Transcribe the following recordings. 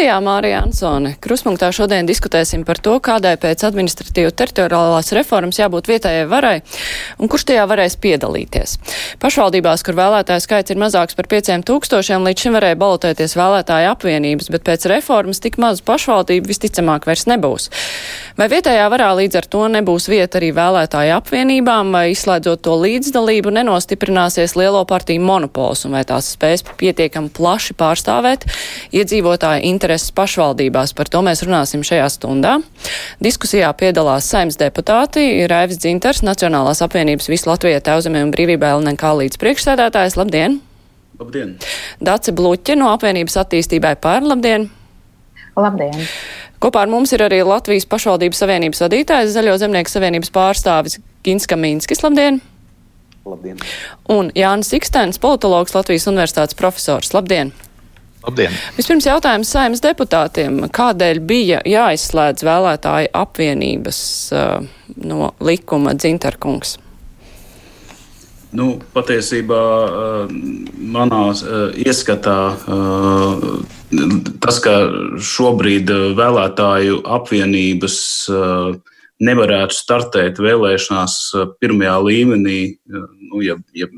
Studijā Mārija Ansone. Kruspunktā šodien diskutēsim par to, kādai pēc administratīvu teritoriālās reformas jābūt vietējai varai un kurš tajā varēs piedalīties. Pašvaldībās, kur vēlētāju skaits ir mazāks par 5000, līdz šim varēja balotēties vēlētāju apvienības, bet pēc reformas tik mazu pašvaldību visticamāk vairs nebūs. Vai vietējā varā līdz ar to nebūs vieta arī vēlētāju apvienībām, vai izslēdzot to līdzdalību nenostiprināsies lielo partiju monopols un vai tās spēs pietiekami plaši pārstāvēt iedzīvotāju intereses pašvaldībās. Par to mēs runāsim šajā stundā. Diskusijā piedalās saimnes deputāti Raivis Dzinters, Nacionālās apvienības visu Latviju Teuzemē un brīvībā LNK līdz priekšsēdētājs. Labdien! Labdien! Dace Bluķi no apvienības attīstībai pār. Labdien! Labdien! Kopā ar mums ir arī Latvijas pašvaldības savienības vadītājs, Zaļo zemnieku savienības pārstāvis Gins Kamīnskis. Labdien! Labdien! Un Jānis Ikstens, politologs, Latvijas universitātes profesors. Labdien! Labdien! Vispirms jautājums saimnes deputātiem. Kādēļ bija jāizslēdz vēlētāju apvienības uh, no likuma dzintarkungs? Nu, patiesībā uh, manā uh, ieskatā uh, tas, ka šobrīd vēlētāju apvienības nevarētu startēt vēlēšanās pirmajā līmenī, nu, ja, ja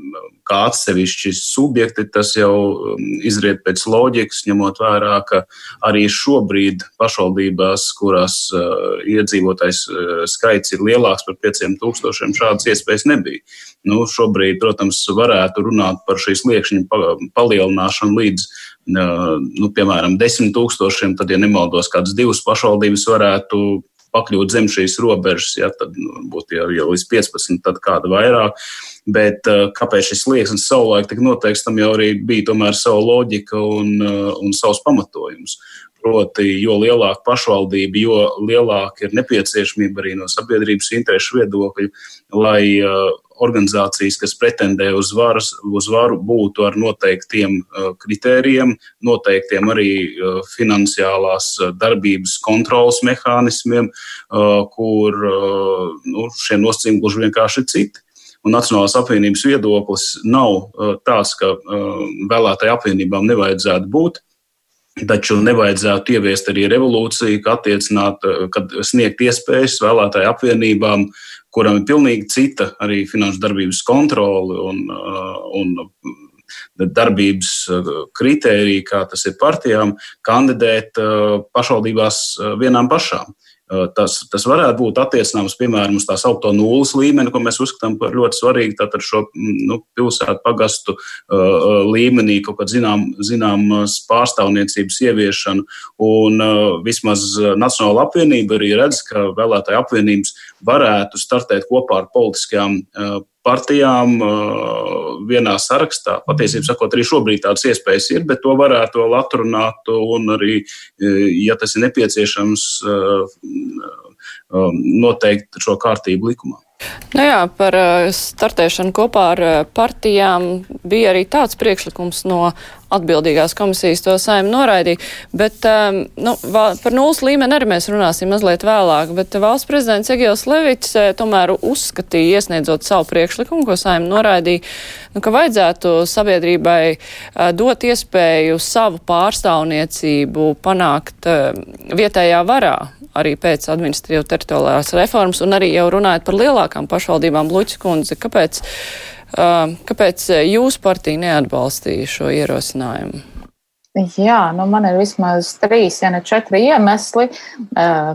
kā atsevišķi subjekti, tas jau izriet pēc loģikas, ņemot vērā, ka arī šobrīd pašvaldībās, kurās uh, iedzīvotājs uh, skaits ir lielāks par 5000, šādas iespējas nebija. Nu, šobrīd, protams, varētu runāt par šīs liekšņa palielināšanu līdz uh, nu, piemēram, desmit tūkstošiem, tad, ja nemaldos, kādas divas pašvaldības varētu pakļūt zem šīs robežas, ja, tad nu, būtu jau, jau līdz 15, tad kāda vairāk. Bet uh, kāpēc šis slieksnis savulaik tika noteikts, tam jau arī bija tomēr sava loģika un, uh, un savs pamatojums. Proti, jo lielāka pašvaldība, jo lielāka ir nepieciešamība arī no sabiedrības interešu viedokļa, lai uh, organizācijas, kas pretendē uz, varas, uz varu, būtu ar noteiktiem uh, kritērijiem, noteiktiem arī uh, finansiālās darbības kontrolas mehānismiem, kur nu, šie nosacījumi gluži vienkārši ir citi. Un Nacionālās apvienības viedoklis nav tāds, ka vēlētāju apvienībām nevajadzētu būt. Taču nevajadzētu ieviest arī revolūciju, ka attiecināt, kad sniegt iespējas vēlētāju apvienībām, kuram ir pilnīgi cita arī finanšu darbības kontrole un, un darbības kritērija, kā tas ir partijām, kandidēt pašvaldībās vienām pašām. Tas, tas varētu būt attiecināms, piemēram, uz tā saucamo nulles līmeni, ko mēs uzskatām par ļoti svarīgu. Tātad šo nu, pilsētu pagastu uh, līmenī kaut kāda zinām, zināmas pārstāvniecības ieviešanu. Un uh, vismaz Nacionāla apvienība arī redz, ka vēlētāju apvienības varētu startēt kopā ar politiskajām uh, partijām vienā sarakstā. Patiesībā sakot, arī šobrīd tādas iespējas ir, bet to varētu vēl atrunāt un arī, ja tas ir nepieciešams, noteikt šo kārtību likumā. Nu jā, par startēšanu kopā ar partijām bija arī tāds priekšlikums no atbildīgās komisijas to saim noraidīja, bet nu, par nulles līmeni arī mēs runāsim mazliet vēlāk, bet valsts prezidents Egils Levits tomēr uzskatīja, iesniedzot savu priekšlikumu, ko saim noraidīja, nu, ka vajadzētu sabiedrībai dot iespēju savu pārstāvniecību panākt vietējā varā arī pēc administratīvu teritoriālās reformas un arī jau runājot par lielākām pašvaldībām Luķis kundze. Kāpēc, uh, kāpēc jūs partija neatbalstīja šo ierosinājumu? Jā, nu man ir vismaz trīs, ja ne četri iemesli.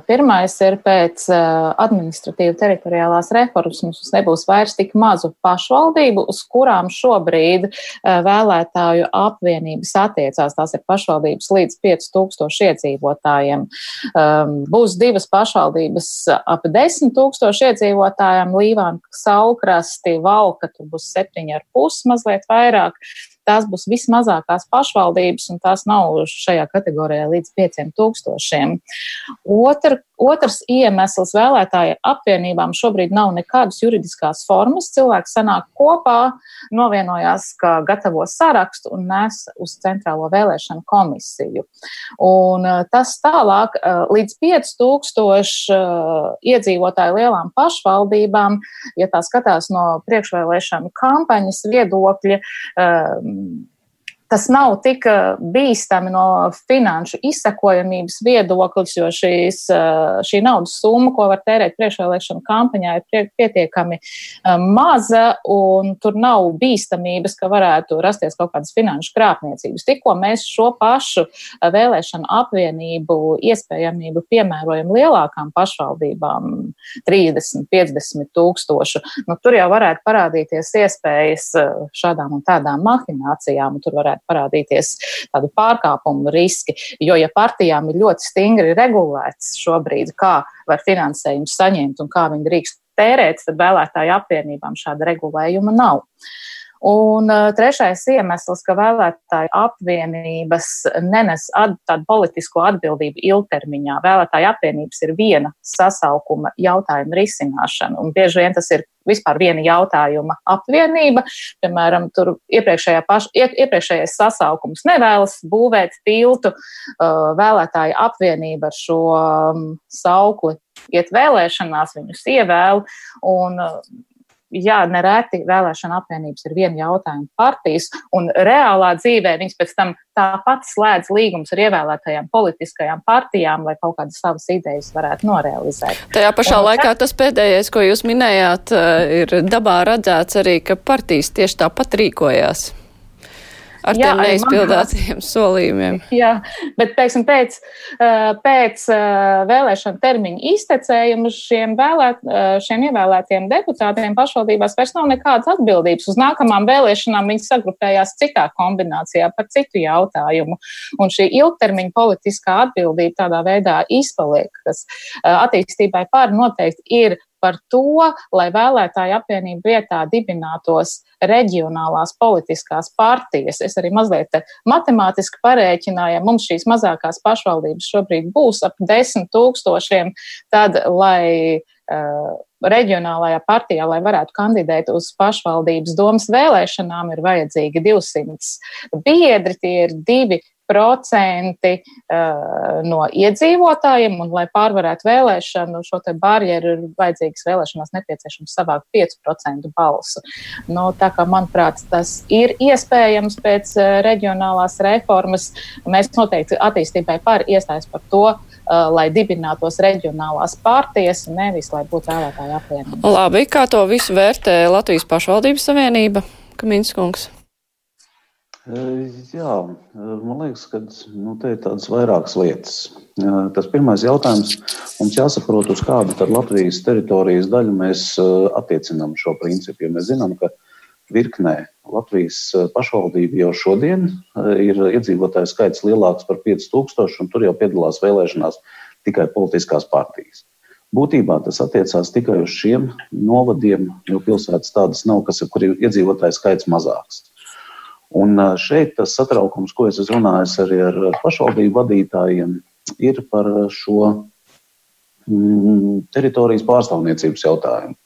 Pirmais ir pēc administratīva teritoriālās reformas mums nebūs vairs tik mazu pašvaldību, uz kurām šobrīd vēlētāju apvienības attiecās. Tās ir pašvaldības līdz 5000 iedzīvotājiem. Būs divas pašvaldības ap 10 tūkstoši iedzīvotājiem - Līvāna, Saulkrasti, Valka, tur būs 7,5 mazliet vairāk. Tās būs vismazākās pašvaldības, un tās nav šajā kategorijā līdz 5000. Otr, otrs iemesls vēlētāju apvienībām šobrīd nav nekādas juridiskās formas. Cilvēki sanāk kopā, novienojās, ka gatavo sarakstu un nes uz centrālo vēlēšanu komisiju. Un tas tālāk līdz 5000 iedzīvotāju lielām pašvaldībām, ja tā skatās no priekšvēlēšanu kampaņas viedokļa, um, tas nav tik eh, bīstami no finanšu izsakojamības viedokļa, jo šīs, eh, šī naudas summa, ko var tērēt priekšvēlēšanu kampaņā, ir pietiekami eh, maza, un tur nav bīstamības, ka varētu rasties kaut kādas finanšu krāpniecības. Tikko mēs šo pašu vēlēšanu apvienību iespējamību piemērojam lielākām pašvaldībām, 30, 50 tūkstošu, nu, tur jau varētu parādīties iespējas šādām un tādām mahinācijām, un tur varētu varētu parādīties tādu pārkāpumu riski. Jo, ja partijām ir ļoti stingri regulēts šobrīd, kā var finansējumu saņemt un kā viņi drīkst tērēt, tad vēlētāju apvienībām šāda regulējuma nav. Un uh, trešais iemesls, ka vēlētāju apvienības nenes at, tādu politisko atbildību ilgtermiņā. Vēlētāju apvienības ir viena sasaukuma jautājuma risināšana, un bieži vien tas ir vispār viena jautājuma apvienība. Piemēram, tur iepriekšējā paš, iepriekšējais sasaukums nevēlas būvēt tiltu, uh, vēlētāju apvienība ar šo um, saukli iet vēlēšanās, viņus ievēl. Un, uh, jā, nereti vēlēšana apvienības ir viena jautājuma partijas, un reālā dzīvē viņas pēc tam tāpat slēdz līgumus ar ievēlētajām politiskajām partijām, lai kaut kādas savas idejas varētu norealizēt. Tajā pašā un, laikā tas pēdējais, ko jūs minējāt, eh, ir dabā redzēts arī, ka partijas tieši tāpat rīkojās ar jā, tiem neizpildātajiem solījumiem. Jā, bet teiksim, pēc, pēc vēlēšana termiņa iztecējuma šiem, vēlēt, šiem ievēlētiem deputātiem pašvaldībās vairs nav nekādas atbildības. Uz nākamām vēlēšanām viņi sagrupējās citā kombinācijā par citu jautājumu. Un šī ilgtermiņa politiskā atbildība tādā veidā izpaliek, kas attīstībai pār noteikti ir par to, lai vēlētāju apvienību vietā dibinātos reģionālās politiskās partijas. Es arī mazliet matemātiski parēķināju, ja mums šīs mazākās pašvaldības šobrīd būs ap desmit tūkstošiem, tad, lai uh, reģionālajā partijā, lai varētu kandidēt uz pašvaldības domas vēlēšanām, ir vajadzīgi 200 biedri, tie ir divi procenti uh, no iedzīvotājiem, un lai pārvarētu vēlēšanu, šo te barjeru ir vajadzīgas vēlēšanās nepieciešams savākt 5% balsu. Nu, tā kā, manuprāt, tas ir iespējams pēc uh, reģionālās reformas, mēs noteikti attīstībai par iestājas par to, uh, lai dibinātos reģionālās partijas, nevis lai būtu vēlētāju apvienība. Labi, kā to visu vērtē Latvijas pašvaldības savienība, Kaminskungs? Jā, man liekas, ka nu, te ir tādas vairākas lietas. Tas pirmais jautājums mums jāsaprot, uz kādu Latvijas teritorijas daļu mēs attiecinām šo principu. Jo mēs zinām, ka virknē Latvijas pašvaldību jau šodien ir iedzīvotāju skaits lielāks par 5000, un tur jau piedalās vēlēšanās tikai politiskās partijas. Būtībā tas attiecās tikai uz šiem novadiem, jo pilsētas tādas nav, kas, kur ir iedzīvotāju skaits mazāks. Un šeit tas satraukums, ko es esmu runājis arī ar pašvaldību vadītājiem, ir par šo mm, teritorijas pārstāvniecības jautājumu.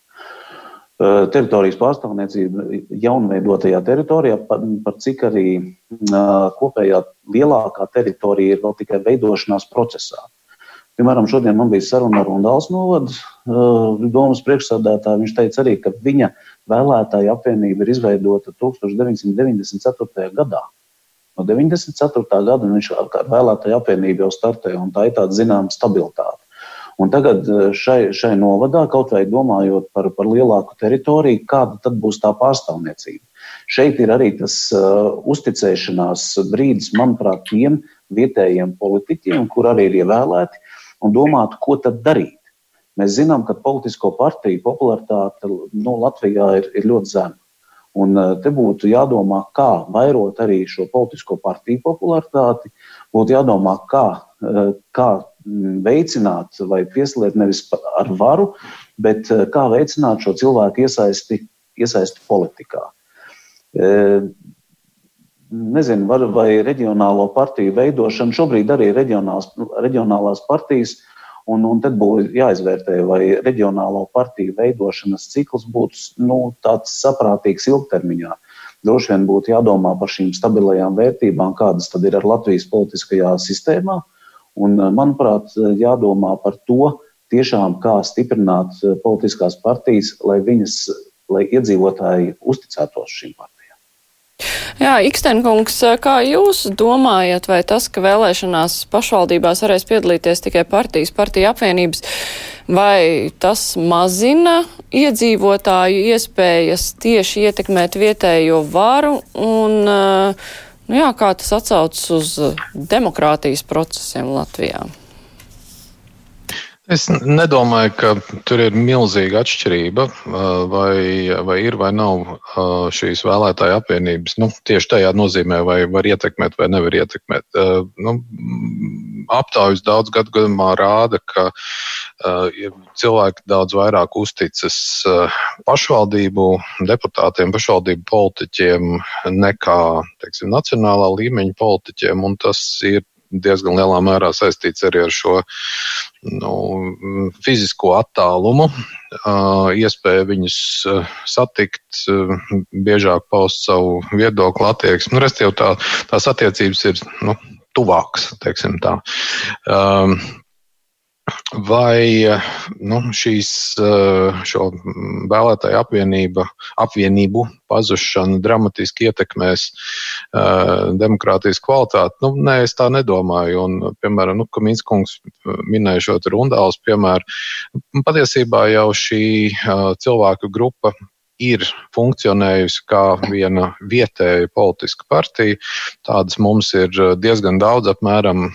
Teritorijas pārstāvniecība jaunveidotajā teritorijā, par, par cik arī kopējā lielākā teritorija ir vēl tikai veidošanās procesā. Piemēram, šodien man bija saruna ar Rundāls novadu domas priekšsādātāju. Viņš teica arī, ka viņa vēlētāja apvienība ir izveidota 1994. gadā. No 94. gada viņš vēlētāju apvienību jau startēja, un tā ir tāda zināma stabilitāte. Un tagad šai, šai novadā, kaut vai domājot par, par lielāku teritoriju, kāda tad būs tā pārstāvniecība? Šeit ir arī tas uh, uzticēšanās brīdis, manuprāt, tiem vietējiem politiķiem, kur arī ir ievēlēti, un domāt, ko tad darīt. Mēs zinām, ka politisko partiju popularitāte nu, Latvijā ir, ir ļoti zema. Un eh, te būtu jādomā, kā vairot arī šo politisko partiju popularitāti, būtu jādomā, kā, eh, kā veicināt vai pieslēgt nevis ar varu, bet eh, kā veicināt šo cilvēku iesaisti, iesaisti politikā. nezinu, var, vai reģionālo partiju veidošana, šobrīd arī reģionālās, reģionālās partijas, un, un tad būtu jāizvērtē, vai reģionālo partiju veidošanas cikls būtu nu, tāds saprātīgs ilgtermiņā. Droši vien būtu jādomā par šīm stabilajām vērtībām, kādas tad ir ar Latvijas politiskajā sistēmā, un, manuprāt, jādomā par to, tiešām kā stiprināt politiskās partijas, lai viņas, lai iedzīvotāji uzticētos šīm partijām. Jā, Ikstenkungs, kā jūs domājat, vai tas, ka vēlēšanās pašvaldībās varēs piedalīties tikai partijas, partija apvienības, vai tas mazina iedzīvotāju iespējas tieši ietekmēt vietējo varu un, nu jā, kā tas atsaucas uz demokrātijas procesiem Latvijā? Es nedomāju, ka tur ir milzīga atšķirība, vai, vai ir vai nav šīs vēlētāju apvienības. Nu, tieši tajā nozīmē, vai var ietekmēt vai nevar ietekmēt. Nu, aptaujas daudz gadu gadījumā rāda, ka cilvēki daudz vairāk uzticas pašvaldību deputātiem, pašvaldību politiķiem nekā teiksim, nacionālā līmeņa politiķiem. Tas ir diezgan lielā mērā saistīts arī ar šo nu, fizisko attālumu, iespēju viņus satikt, biežāk paust savu viedokli, attieksmi. Nu, Restīvi tā, tās attiecības ir nu, tuvākas, teiksim tā. Um, vai nu, šīs, eh, šo vēlētāju apvienība, apvienību pazušana dramatiski ietekmēs uh, demokrātijas kvalitāti? Nu, nē, es tā nedomāju. Un, piemēram, nu, Kaminskungs minēja šo rundāls piemēru. Patiesībā jau šī uh, cilvēku grupa ir funkcionējusi kā viena vietēja politiska partija. Tādas mums ir diezgan daudz, apmēram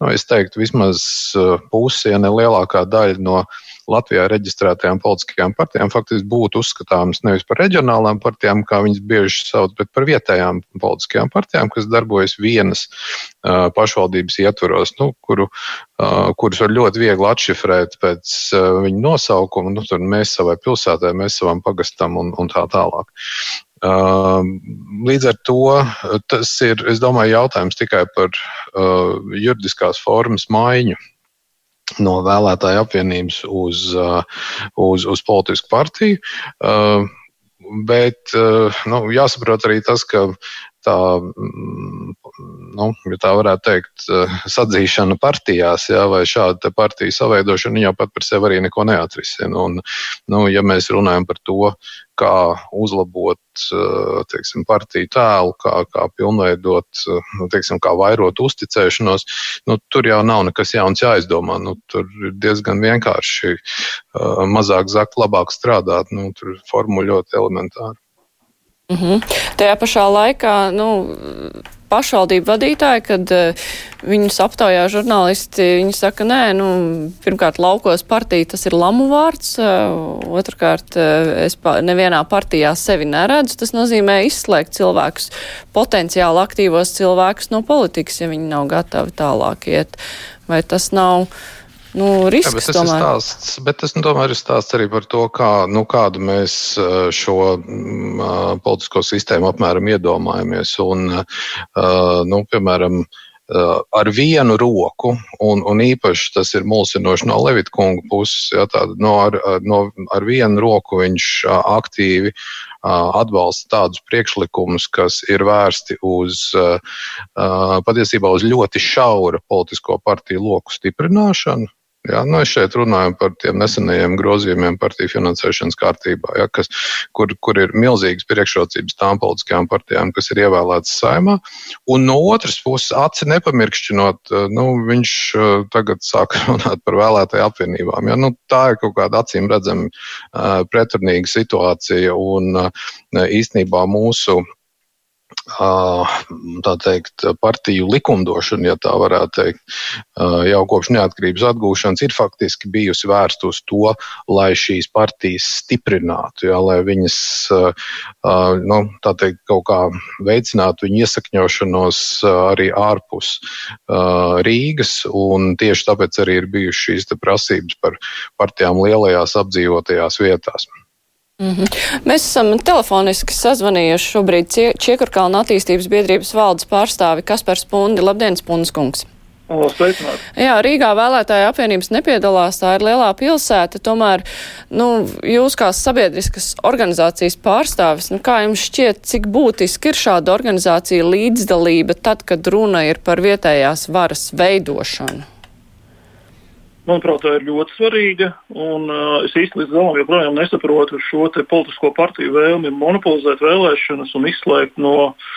nu, es teiktu, vismaz uh, pusi, ja ne lielākā daļa no Latvijā reģistrētajām politiskajām partijām faktiski būtu uzskatāmas nevis par reģionālām partijām, kā viņas bieži sauc, bet par vietējām politiskajām partijām, kas darbojas vienas uh, pašvaldības ietvaros, nu, kuru, uh, kurus var ļoti viegli atšifrēt pēc uh, viņu nosaukuma. Nu, tur mēs savai pilsētai, mēs savam pagastam un, un tā tālāk. Līdz ar to tas ir, es domāju, jautājums tikai par uh, juridiskās formas maiņu no vēlētāju apvienības uz, uh, uz, uz politisku partiju. Uh, bet nu, jāsaprot arī tas, ka tā, mm, nu, ja tā varētu teikt, sadzīšana partijās, jā, vai šāda partija savaidošana, jau pat par sevi arī neko neatrisina. Un, nu, ja mēs runājam par to, kā uzlabot teiksim, partiju tēlu, kā, kā pilnveidot, nu, teiksim, kā vairot uzticēšanos, nu, tur jau nav nekas jauns jāizdomā. Nu, tur ir diezgan vienkārši mazāk zakt, labāk strādāt. Nu, tur ļoti elementāra. Mm -hmm. Tajā pašā laikā, nu, pašvaldību vadītāji, kad uh, viņus aptaujā žurnālisti, viņi saka, nē, nu, pirmkārt, laukos partija tas ir lamu vārds, uh, otrkārt, uh, es pa, nevienā partijā sevi neredzu, tas nozīmē izslēgt cilvēkus, potenciāli aktīvos cilvēkus no politikas, ja viņi nav gatavi tālāk iet. Vai tas nav nu, risks. Jā, bet, tas tomēr. stāsts, bet tas nu, tomēr ir stāsts arī par to, kā, nu, kādu mēs šo uh, politisko sistēmu apmēram iedomājamies. Un, uh, nu, piemēram, Uh, ar vienu roku, un, un īpaši tas ir mulsinoši no Levita kunga puses, ja, tāda, no, ar, no, ar vienu roku viņš uh, aktīvi atbalsta tādus priekšlikumus, kas ir vērsti uz patiesībā uz ļoti šaura politisko partiju loku stiprināšanu. Jā, nu es šeit runāju par tiem nesenajiem grozījumiem partiju finansēšanas kārtībā, ja, kas, kur, kur ir milzīgas priekšrocības tām politiskajām partijām, kas ir ievēlētas saimā. Un no otras puses, aci nepamirkšķinot, nu, viņš tagad sāk runāt par vēlētāju apvienībām. Ja. Nu, tā ir kaut kāda acīm redzama pretrunīga situācija un īstenībā mūsu tā teikt, partiju likumdošana, ja tā varētu teikt, jau kopš neatkarības atgūšanas ir faktiski bijusi vērsta uz to, lai šīs partijas stiprinātu, ja, lai viņas, nu, tā teikt, kaut kā veicinātu viņu iesakņošanos arī ārpus Rīgas, tieši tāpēc arī ir bijušas šīs prasības par partijām lielajās apdzīvotajās vietās. Mm -hmm. Mēs esam telefoniski sazvanījuši šobrīd Čiekurkalna attīstības biedrības valdes pārstāvi Kaspars Pundi. Labdien, Spundas kungs! Sveicināt. Jā, Rīgā vēlētāja apvienības nepiedalās, tā ir lielā pilsēta, tomēr, nu, jūs kā sabiedriskas organizācijas pārstāvis, nu, kā jums šķiet, cik būtiski ir šāda organizācija līdzdalība tad, kad runa ir par vietējās varas veidošanu? Manuprāt, tā ir ļoti svarīga. Un, uh, es īstenībā līdz galam joprojām nesaprotu šo politisko partiju vēlmi monopolizēt vēlēšanas un izslēgt no uh,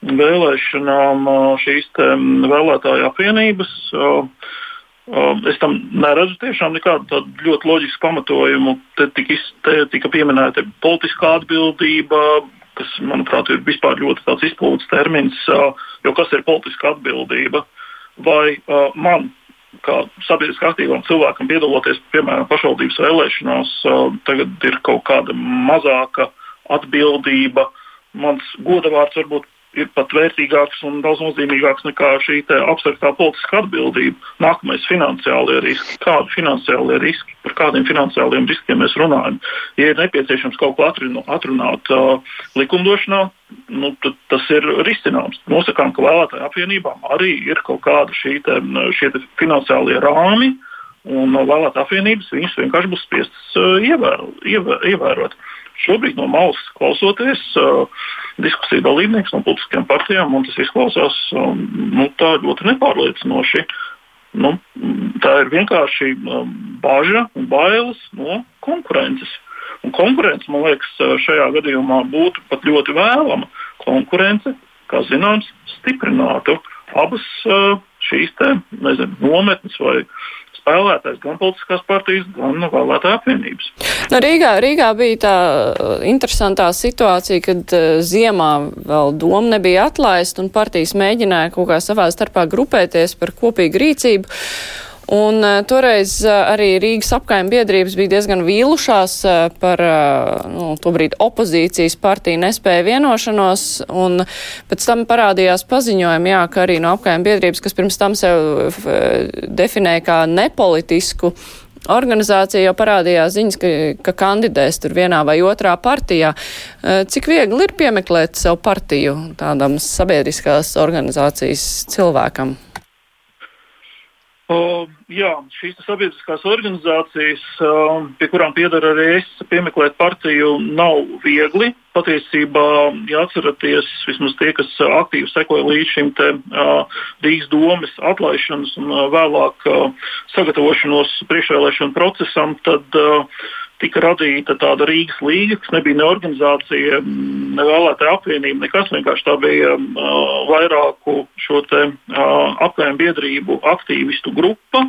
vēlēšanām šīs vēlētāju apvienības. Es tam neredzu tiešām nekādu ļoti loģisku pamatojumu. Te tika, te tika pieminēta politiskā atbildība, kas, manuprāt, ir vispār ļoti izplūdes termins. Jo kas ir politiska atbildība? Vai man, kā sabiedriski aktīvam cilvēkam, piedaloties piemēram pašvaldības vēlēšanās, tagad ir kaut kāda mazāka atbildība? Mans godavārds varbūt ir pat vērtīgāks un daudz nozīmīgāks nekā šī abstraktā politiskā atbildība. Nākamais - finansiālie riski. Kādi finansiālie riski, par kādiem finansiāliem riskiem mēs runājam? Ja ir nepieciešams kaut ko atrunāt, atrunāt uh, likumdošanā, nu, tad tas ir risināms. Nosakām, ka vēlētāju apvienībām arī ir kaut kādi šie te finansiālie rāmi. Un vēlētā apvienības viņas vienkārši būs spiestas uh, ievēr, ievēr, ievērot. Šobrīd no malas klausoties, uh, diskusiju dalībnieks no politiskajām partijām, un tas izklausās nu, tā ļoti nepārliecinoši. Nu, tā ir vienkārši bažas un bailes no konkurences. Un konkurence, man liekas, šajā gadījumā būtu pat ļoti vēlama. Konkurence, kā zināms, stiprinātu abas uh, šīs te, nezinu, nometnes vai spēlētājs gan politiskās partijas, gan vēlētāju apvienības. No Rīgā, Rīgā bija tā uh, interesantā situācija, kad uh, ziemā vēl doma nebija atlaista un partijas mēģināja kaut kā savā starpā grupēties par kopīgu rīcību. Un uh, toreiz uh, arī Rīgas apkaimē biedrības bija diezgan vīlušās uh, par nu, to brīdi opozīcijas partiju nespēju vienošanos, un pēc tam parādījās paziņojumi, jā, ka arī no apkaimē biedrības, kas pirms tam sev definēja kā nepolitisku organizācija jau parādījās ziņas, ka, ka kandidēs tur vienā vai otrā partijā. Cik viegli ir piemeklēt sev partiju tādam sabiedriskās organizācijas cilvēkam? Uh, jā, šīs sabiedriskās organizācijas, uh, pie kurām pieder arī es, piemeklēt partiju nav viegli. Patiesībā, ja atceraties, vismaz tie, kas aktīvi sekoja līdz šim te, uh, Rīgas domas atlaišanas un vēlāk sagatavošanos priekšvēlēšanu procesam, tad uh, tika radīta tāda Rīgas līga, kas nebija ne organizācija, ne vēlētāja apvienība, nekas. Vienkārši tā bija uh, vairāku šo te uh, apgājumu biedrību aktīvistu grupa,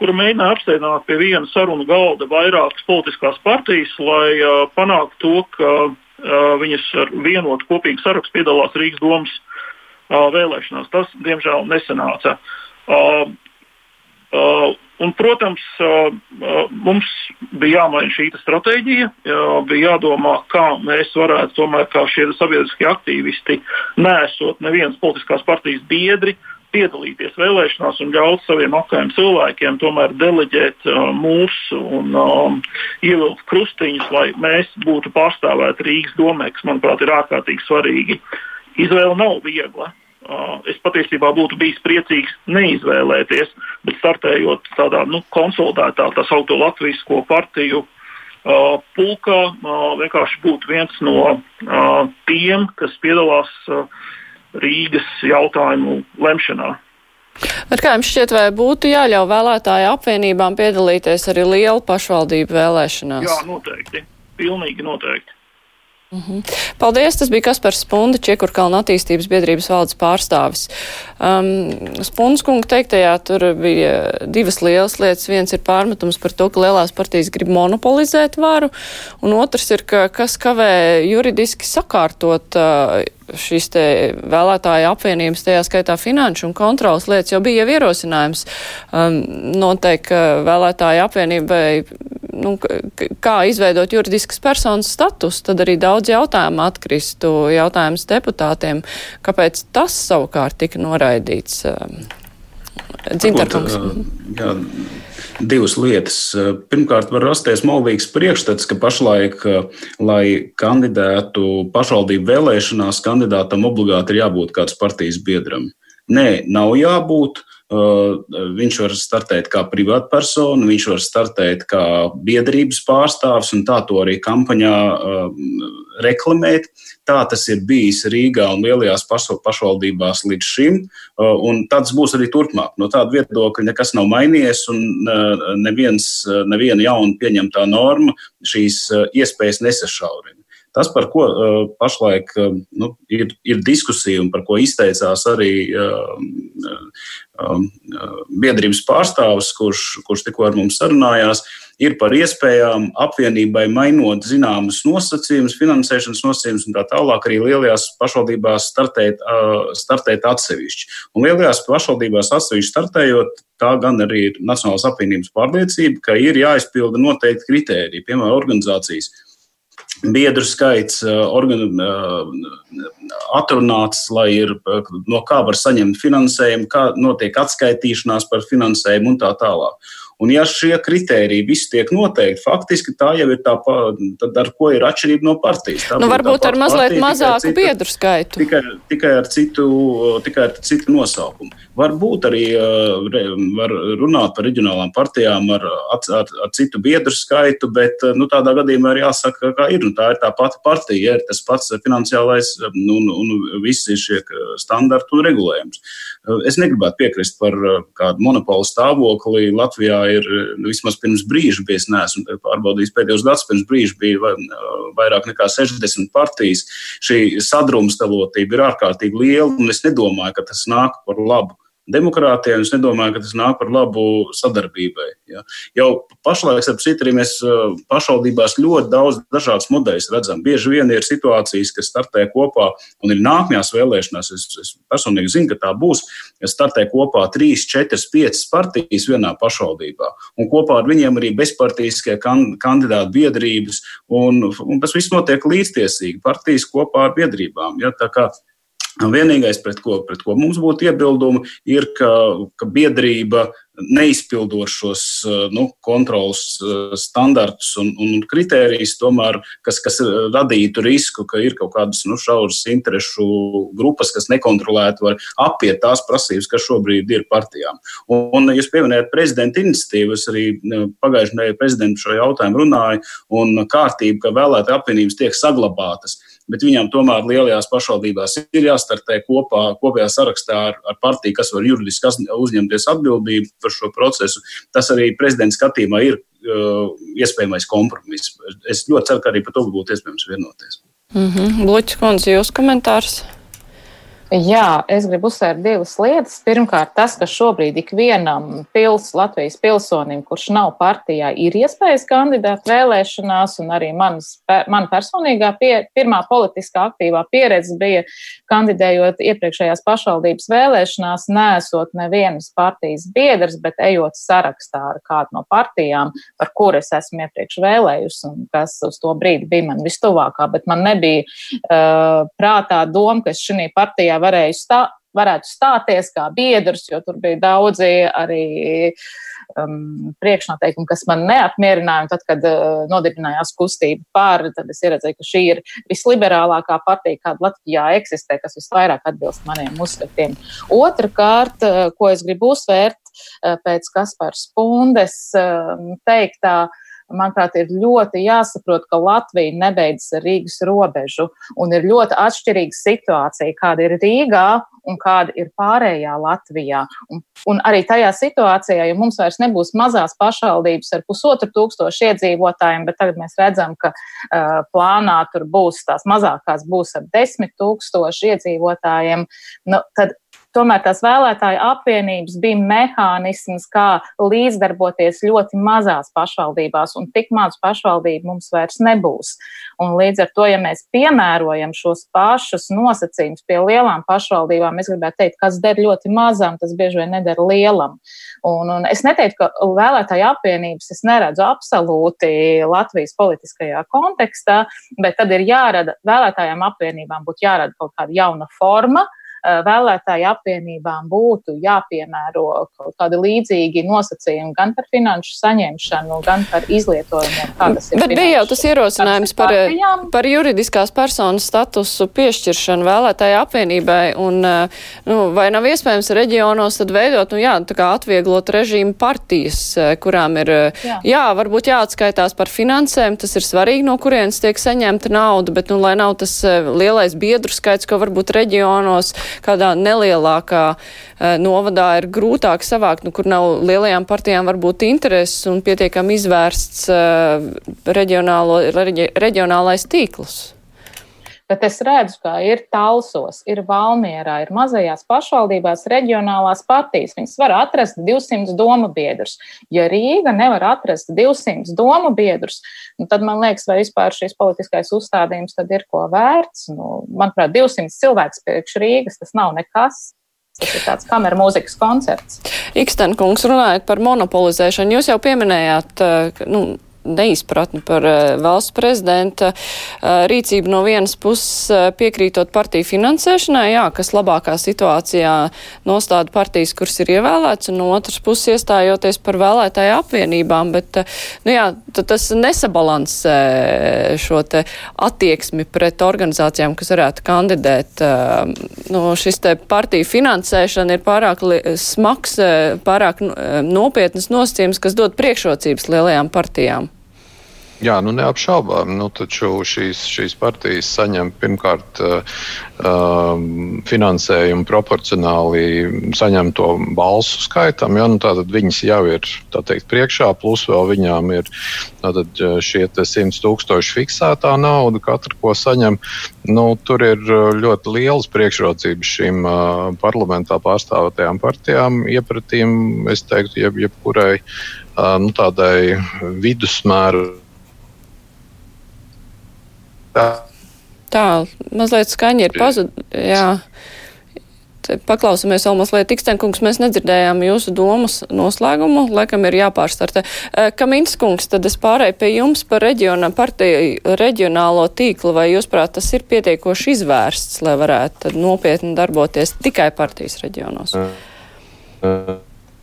kura mēģināja apstādināt pie viena sarunu galda vairākas politiskās partijas, lai uh, panāktu to, ka uh, viņas ar vienotu kopīgu sarakstu piedalās Rīgas domas uh, vēlēšanās. Tas, diemžēl, nesanāca. Uh, uh, Un, protams, mums bija jāmaina šī stratēģija, bija jādomā, kā mēs varētu, tomēr, kā šie sabiedriskie aktīvisti, nesot nevienas politiskās partijas biedri, piedalīties vēlēšanās un ļaut saviem aktuāliem cilvēkiem tomēr deleģēt mūsu un um, ievilkt krustiņus, lai mēs būtu pārstāvēti Rīgas domē, kas, manuprāt, ir ārkārtīgi svarīgi. Izvēle nav viegla. Es patiesībā būtu bijis priecīgs neizvēlēties, bet startējot tādā nu, konsolidētā, tā saucamā Latvijas partiju uh, pulkā, uh, vienkārši būt viens no uh, tiem, kas piedalās Rīgas jautājumu lemšanā. Bet kā jums šķiet, vai būtu jāļauj vēlētāju apvienībām piedalīties arī lielu pašvaldību vēlēšanās? Jā, noteikti. Pilnīgi noteikti. -hmm. Paldies! Tas bija Kaspars Spunda, Čiekurkalna attīstības biedrības valdes pārstāvis. Um, Spundas kunga teiktajā tur bija divas lielas lietas. Viens ir pārmetums par to, ka lielās partijas grib monopolizēt varu, un otrs ir, ka kas kavē juridiski sakārtot uh, šīs te vēlētāja apvienības, tajā skaitā finanšu un kontrolas lietas, jau bija jau ierosinājums um, noteikti, ka vēlētāja apvienībai nu, kā izveidot juridiskas personas status, tad arī daudz jautājumu atkristu jautājums deputātiem, kāpēc tas savukārt tika noraidīts. Dzintarkungs. Jā, divas lietas. Pirmkārt, var rasties maldīgs priekšstats, ka pašlaik, lai kandidētu pašvaldību vēlēšanās, kandidātam obligāti ir jābūt kāds partijas biedram. Nē, nav jābūt. Uh, viņš var startēt kā privātpersona, viņš var startēt kā biedrības pārstāvs un tā to arī kampaņā uh, reklamēt. Tā tas ir bijis Rīgā un lielajās pašvaldībās līdz šim, uh, un tāds būs arī turpmāk. No tāda viedokļa nekas nav mainījies, un neviens, neviena jauna pieņemtā norma šīs iespējas nesašaurina. Tas, par ko uh, pašlaik uh, nu, ir, ir diskusija un par ko izteicās arī uh, biedrības pārstāvis, kurš, kurš tikko ar mums sarunājās, ir par iespējām apvienībai mainot zināmas nosacījumus, finansēšanas nosacījumus un tā tālāk arī lielajās pašvaldībās startēt, startēt atsevišķi. Un lielajās pašvaldībās atsevišķi startējot, tā gan arī ir Nacionālās apvienības pārliecība, ka ir jāizpilda noteikti kritēriji, piemēram, organizācijas biedru skaits organ, atrunāts, lai ir no kā var saņemt finansējumu, kā notiek atskaitīšanās par finansējumu un tā tālāk. Un, ja šie kriteriji visi tiek noteikti, faktiski tā jau ir tā, tad ar ko ir atšķirība no partijas. Tā nu, varbūt ar mazliet partija, mazāku citu, biedru skaitu. Tikai, tikai, ar citu, tikai ar citu nosaukumu. Varbūt arī var runāt par reģionālām partijām ar, ar, ar citu biedru skaitu, bet nu, tādā gadījumā ir jāsaka, kā ir. Nu, tā ir tā pati partija, ir tas pats finansiālais nu, un, un, un visi šie standarti un regulējums. Es negribētu piekrist par kādu monopolu stāvokli Latvijā ir nu, vismaz pirms brīža bijis, neesmu pārbaudījis pēdējos gadus, pirms brīža bija vairāk nekā 60 partijas. Šī sadrumstalotība ir ārkārtīgi liela, un es nedomāju, ka tas nāk par labu demokrātijai, un es nedomāju, ka tas nāk par labu sadarbībai. Ja. Jau pašlaik, ap citu, arī mēs pašvaldībās ļoti daudz dažādas modeļus redzam. Bieži vien ir situācijas, kas startē kopā, un ir nākamajās vēlēšanās. Es, es personīgi zinu, ka tā būs. Ja startē kopā 3, 4, 5 partijas vienā pašvaldībā, un kopā ar viņiem arī bezpartijiskie kan, kandidāti biedrības, un, un tas viss notiek līdztiesīgi. Partijas kopā ar biedrībām. Ja, Vienīgais, pret ko, pret ko mums būtu iebildumi, ir, ka, ka biedrība neizpildot šos nu, kontrolas standartus un, un kritērijus, tomēr, kas, kas radītu risku, ka ir kaut kādas nu, šauras interešu grupas, kas nekontrolēti var apiet tās prasības, kas šobrīd ir partijām. Un, un jūs pieminējat prezidenta iniciatīvu, es arī pagājušajā nedēļā prezidentu šo jautājumu runāju, un kārtība, ka vēlētāju apvienības tiek saglabātas bet viņām tomēr lielajās pašvaldībās ir jāstartē kopā, kopējā sarakstā ar, ar partiju, kas var juridiski uzņemties atbildību par šo procesu. Tas arī prezidenta skatījumā ir uh, iespējamais kompromiss. Es ļoti ceru, ka arī par to būtu iespējams vienoties. Mm -hmm. Luķis Kundze, jūs komentārs? Jā, es gribu uzsvērt divas lietas. Pirmkārt, tas, ka šobrīd ikvienam pils, Latvijas pilsonim, kurš nav partijā, ir iespējas kandidāt vēlēšanās, un arī manas, man personīgā pie, pirmā politiskā aktīvā pieredze bija kandidējot iepriekšējās pašvaldības vēlēšanās, nesot nevienas partijas biedrs, bet ejot sarakstā ar kādu no partijām, par kur es esmu iepriekš vēlējusi, un kas uz to brīdi bija man vistuvākā, bet man nebija uh, prātā doma, ka es šī partijā varēju stā, varētu stāties kā biedrs, jo tur bija daudzi arī um, priekšnoteikumi, kas man neapmierināja. Tad, kad uh, nodibinājās kustība pār, tad es ieredzēju, ka šī ir visliberālākā partija, kāda Latvijā eksistē, kas visvairāk atbilst maniem uzskatiem. Otrakārt, uh, ko es gribu uzsvērt uh, pēc Kaspars Pundes uh, teiktā, uh, manuprāt, ir ļoti jāsaprot, ka Latvija nebeidzas ar Rīgas robežu un ir ļoti atšķirīga situācija, kāda ir Rīgā un kāda ir pārējā Latvijā. Un, un arī tajā situācijā, ja mums vairs nebūs mazās pašvaldības ar pusotru tūkstošu iedzīvotājiem, bet tagad mēs redzam, ka uh, plānā tur būs tās mazākās būs ar desmit tūkstošu iedzīvotājiem, nu, tad tomēr tās vēlētāju apvienības bija mehānisms, kā līdzdarboties ļoti mazās pašvaldībās, un tik maz pašvaldību mums vairs nebūs. Un līdz ar to, ja mēs piemērojam šos pašus nosacījumus pie lielām pašvaldībām, es gribētu teikt, kas der ļoti mazam, tas bieži vien nedara lielam. Un, un es neteiktu, ka vēlētāju apvienības es neredzu absolūti Latvijas politiskajā kontekstā, bet tad ir jārada vēlētājām apvienībām būtu jārada kaut kāda jauna forma, vēlētāju apvienībām būtu jāpiemēro kaut kādi līdzīgi nosacījumi gan par finanšu saņemšanu, gan par izlietojumiem. Bet bija jau tas ierosinājums par, par juridiskās personas statusu piešķiršanu vēlētāju apvienībai, un nu, vai nav iespējams reģionos tad veidot, nu jā, tā kā atvieglot režīmu partijas, kurām ir, jā, jā varbūt jāatskaitās par finansēm, tas ir svarīgi, no kurienes tiek saņemta nauda, bet, nu, lai nav tas lielais biedru skaits, ko varbūt reģionos kādā nelielākā uh, novadā ir grūtāk savākt, nu, kur nav lielajām partijām varbūt intereses un pietiekami izvērsts uh, reģionālo, reģi, reģionālais tīkls. Bet es redzu, ka ir Talsos, ir Valmierā, ir mazajās pašvaldībās reģionālās partijas. Viņas var atrast 200 domu biedrus. Ja Rīga nevar atrast 200 domu biedrus, nu, tad man liekas, vai vispār šīs politiskais uzstādījums tad ir ko vērts. Nu, manuprāt, 200 cilvēks priekš Rīgas tas nav nekas. Tas ir tāds kameras mūzikas koncerts. Ikstenkungs, runājot par monopolizēšanu, jūs jau pieminējāt, nu, neizpratni par uh, valsts prezidenta uh, rīcību no vienas puses uh, piekrītot partiju finansēšanai, jā, kas labākā situācijā nostāda partijas, kuras ir ievēlēts, un no otras puses iestājoties par vēlētāju apvienībām, bet, nu jā, tas nesabalansē šo te attieksmi pret organizācijām, kas varētu kandidēt. Nu, šis te partiju finansēšana ir pārāk smags, pārāk nopietnas nosacījums, kas dod priekšrocības lielajām partijām. Jā, nu neapšaubām. Nu, taču šīs, šīs partijas saņem pirmkārt uh, finansējumu proporcionāli saņemto balsu skaitam. Ja? Nu, tātad viņas jau ir teikt, priekšā, plus vēl viņām ir tātad, šie 100 tūkstoši fiksētā nauda, katra ko saņem. Nu, tur ir ļoti lielas priekšrocības šīm uh, parlamentā pārstāvētajām partijām iepratīm, es teiktu, jeb, jebkurai uh, nu, tādai vidusmēra Tā, tā mazliet skaņa ir pazudusi. Paklausāmies vēl mazliet, Tikstenkungs, mēs nedzirdējām jūsu domas noslēgumu, laikam ir jāpārstartē. Kamins kungs, tad es pārēju pie jums par reģiona, partiju, reģionālo tīklu, vai jūs prāt tas ir pietiekoši izvērsts, lai varētu nopietni darboties tikai partijas reģionos?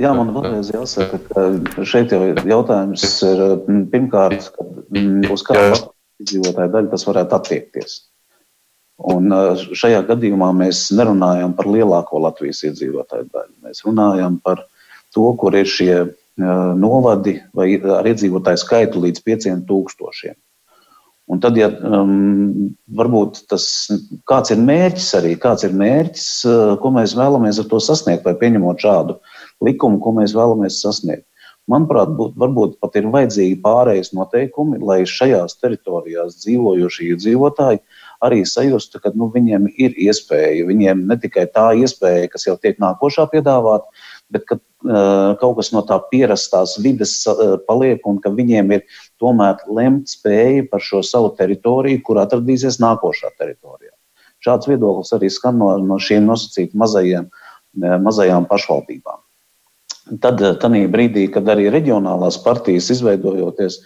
Jā, man vēlreiz jāsaka, ka šeit jau ir jautājums ir pirmkārt, uz kādu iedzīvotāju daļu tas varētu attiekties. Un šajā gadījumā mēs nerunājam par lielāko Latvijas iedzīvotāju daļu. Mēs runājam par to, kur ir šie novadi vai ar iedzīvotāju skaitu līdz 5000. Un tad, ja um, varbūt tas kāds ir mērķis arī, kāds ir mērķis, uh, ko mēs vēlamies ar to sasniegt, vai pieņemot šādu likumu, ko mēs vēlamies sasniegt. Manuprāt, būt, varbūt pat ir vajadzīgi pārējais noteikumi, lai šajās teritorijās dzīvojošie iedzīvotāji arī sajustu, ka nu, viņiem ir iespēja, viņiem ne tikai tā iespēja, kas jau tiek nākošā piedāvāta, bet ka uh, kaut kas no tā pierastās vides uh, paliek un ka viņiem ir tomēr lemt spēja par šo savu teritoriju, kur atradīsies nākošā teritorijā. Šāds viedoklis arī skan no, no šiem nosacītiem mazajiem, mazajām pašvaldībām. Tad, eh, brīdī, kad arī reģionālās partijas izveidojoties,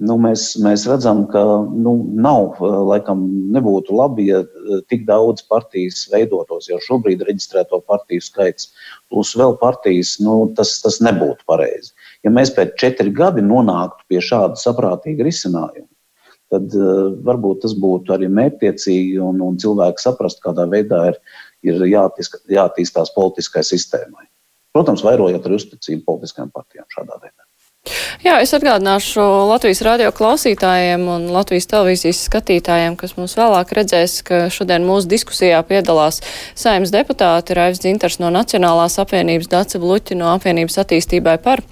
nu, mēs, mēs redzam, ka nu, nav, eh, laikam, nebūtu labi, ja eh, tik daudz partijas veidotos. Jau šobrīd reģistrēto partiju skaits, plus vēl partijas, nu, tas, tas nebūtu pareizi. Ja mēs pēc četri gadi nonāktu pie šāda saprātīga risinājuma, tad uh, varbūt tas būtu arī mērķtiecīgi un, un cilvēki saprast, kādā veidā ir, ir jāattīst, jāattīstās politiskai sistēmai. Protams, vairojot arī uzticību politiskajām partijām šādā veidā. Jā, es atgādināšu Latvijas radio klausītājiem un Latvijas televīzijas skatītājiem, kas mums vēlāk redzēs, ka šodien mūsu diskusijā piedalās saimnes deputāti Raivs Dzintars no Nacionālās apvienības, Dace Bluķi no apvienības attīstībai par,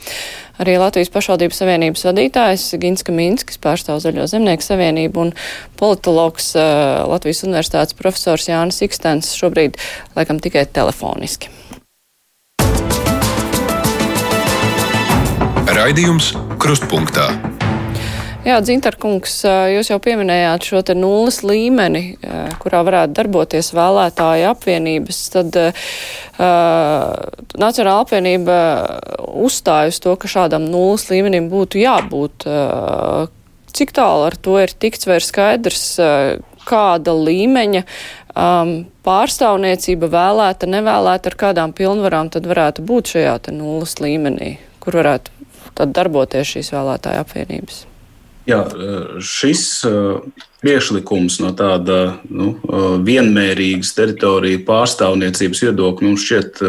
arī Latvijas pašvaldības savienības vadītājs Ginska Minskis pārstāv Zaļo zemnieku savienību un politologs uh, Latvijas universitātes profesors Jānis Ikstens šobrīd laikam tikai telefoniski. Raidījums Krustpunktā. Jā, Dzintarkungs, jūs jau pieminējāt šo te nulles līmeni, kurā varētu darboties vēlētāju apvienības. Tad uh, Nacionāla apvienība uzstāj uz to, ka šādam nulles līmenim būtu jābūt. Uh, cik tālu ar to ir tikts vai ir skaidrs, uh, kāda līmeņa um, pārstāvniecība vēlēta, nevēlēta, ar kādām pilnvarām tad varētu būt šajā nulles līmenī, kur varētu tad darboties šīs vēlētāja apvienības? Jā, šis priekšlikums no tāda nu, vienmērīgas teritoriju pārstāvniecības viedokļa mums šķiet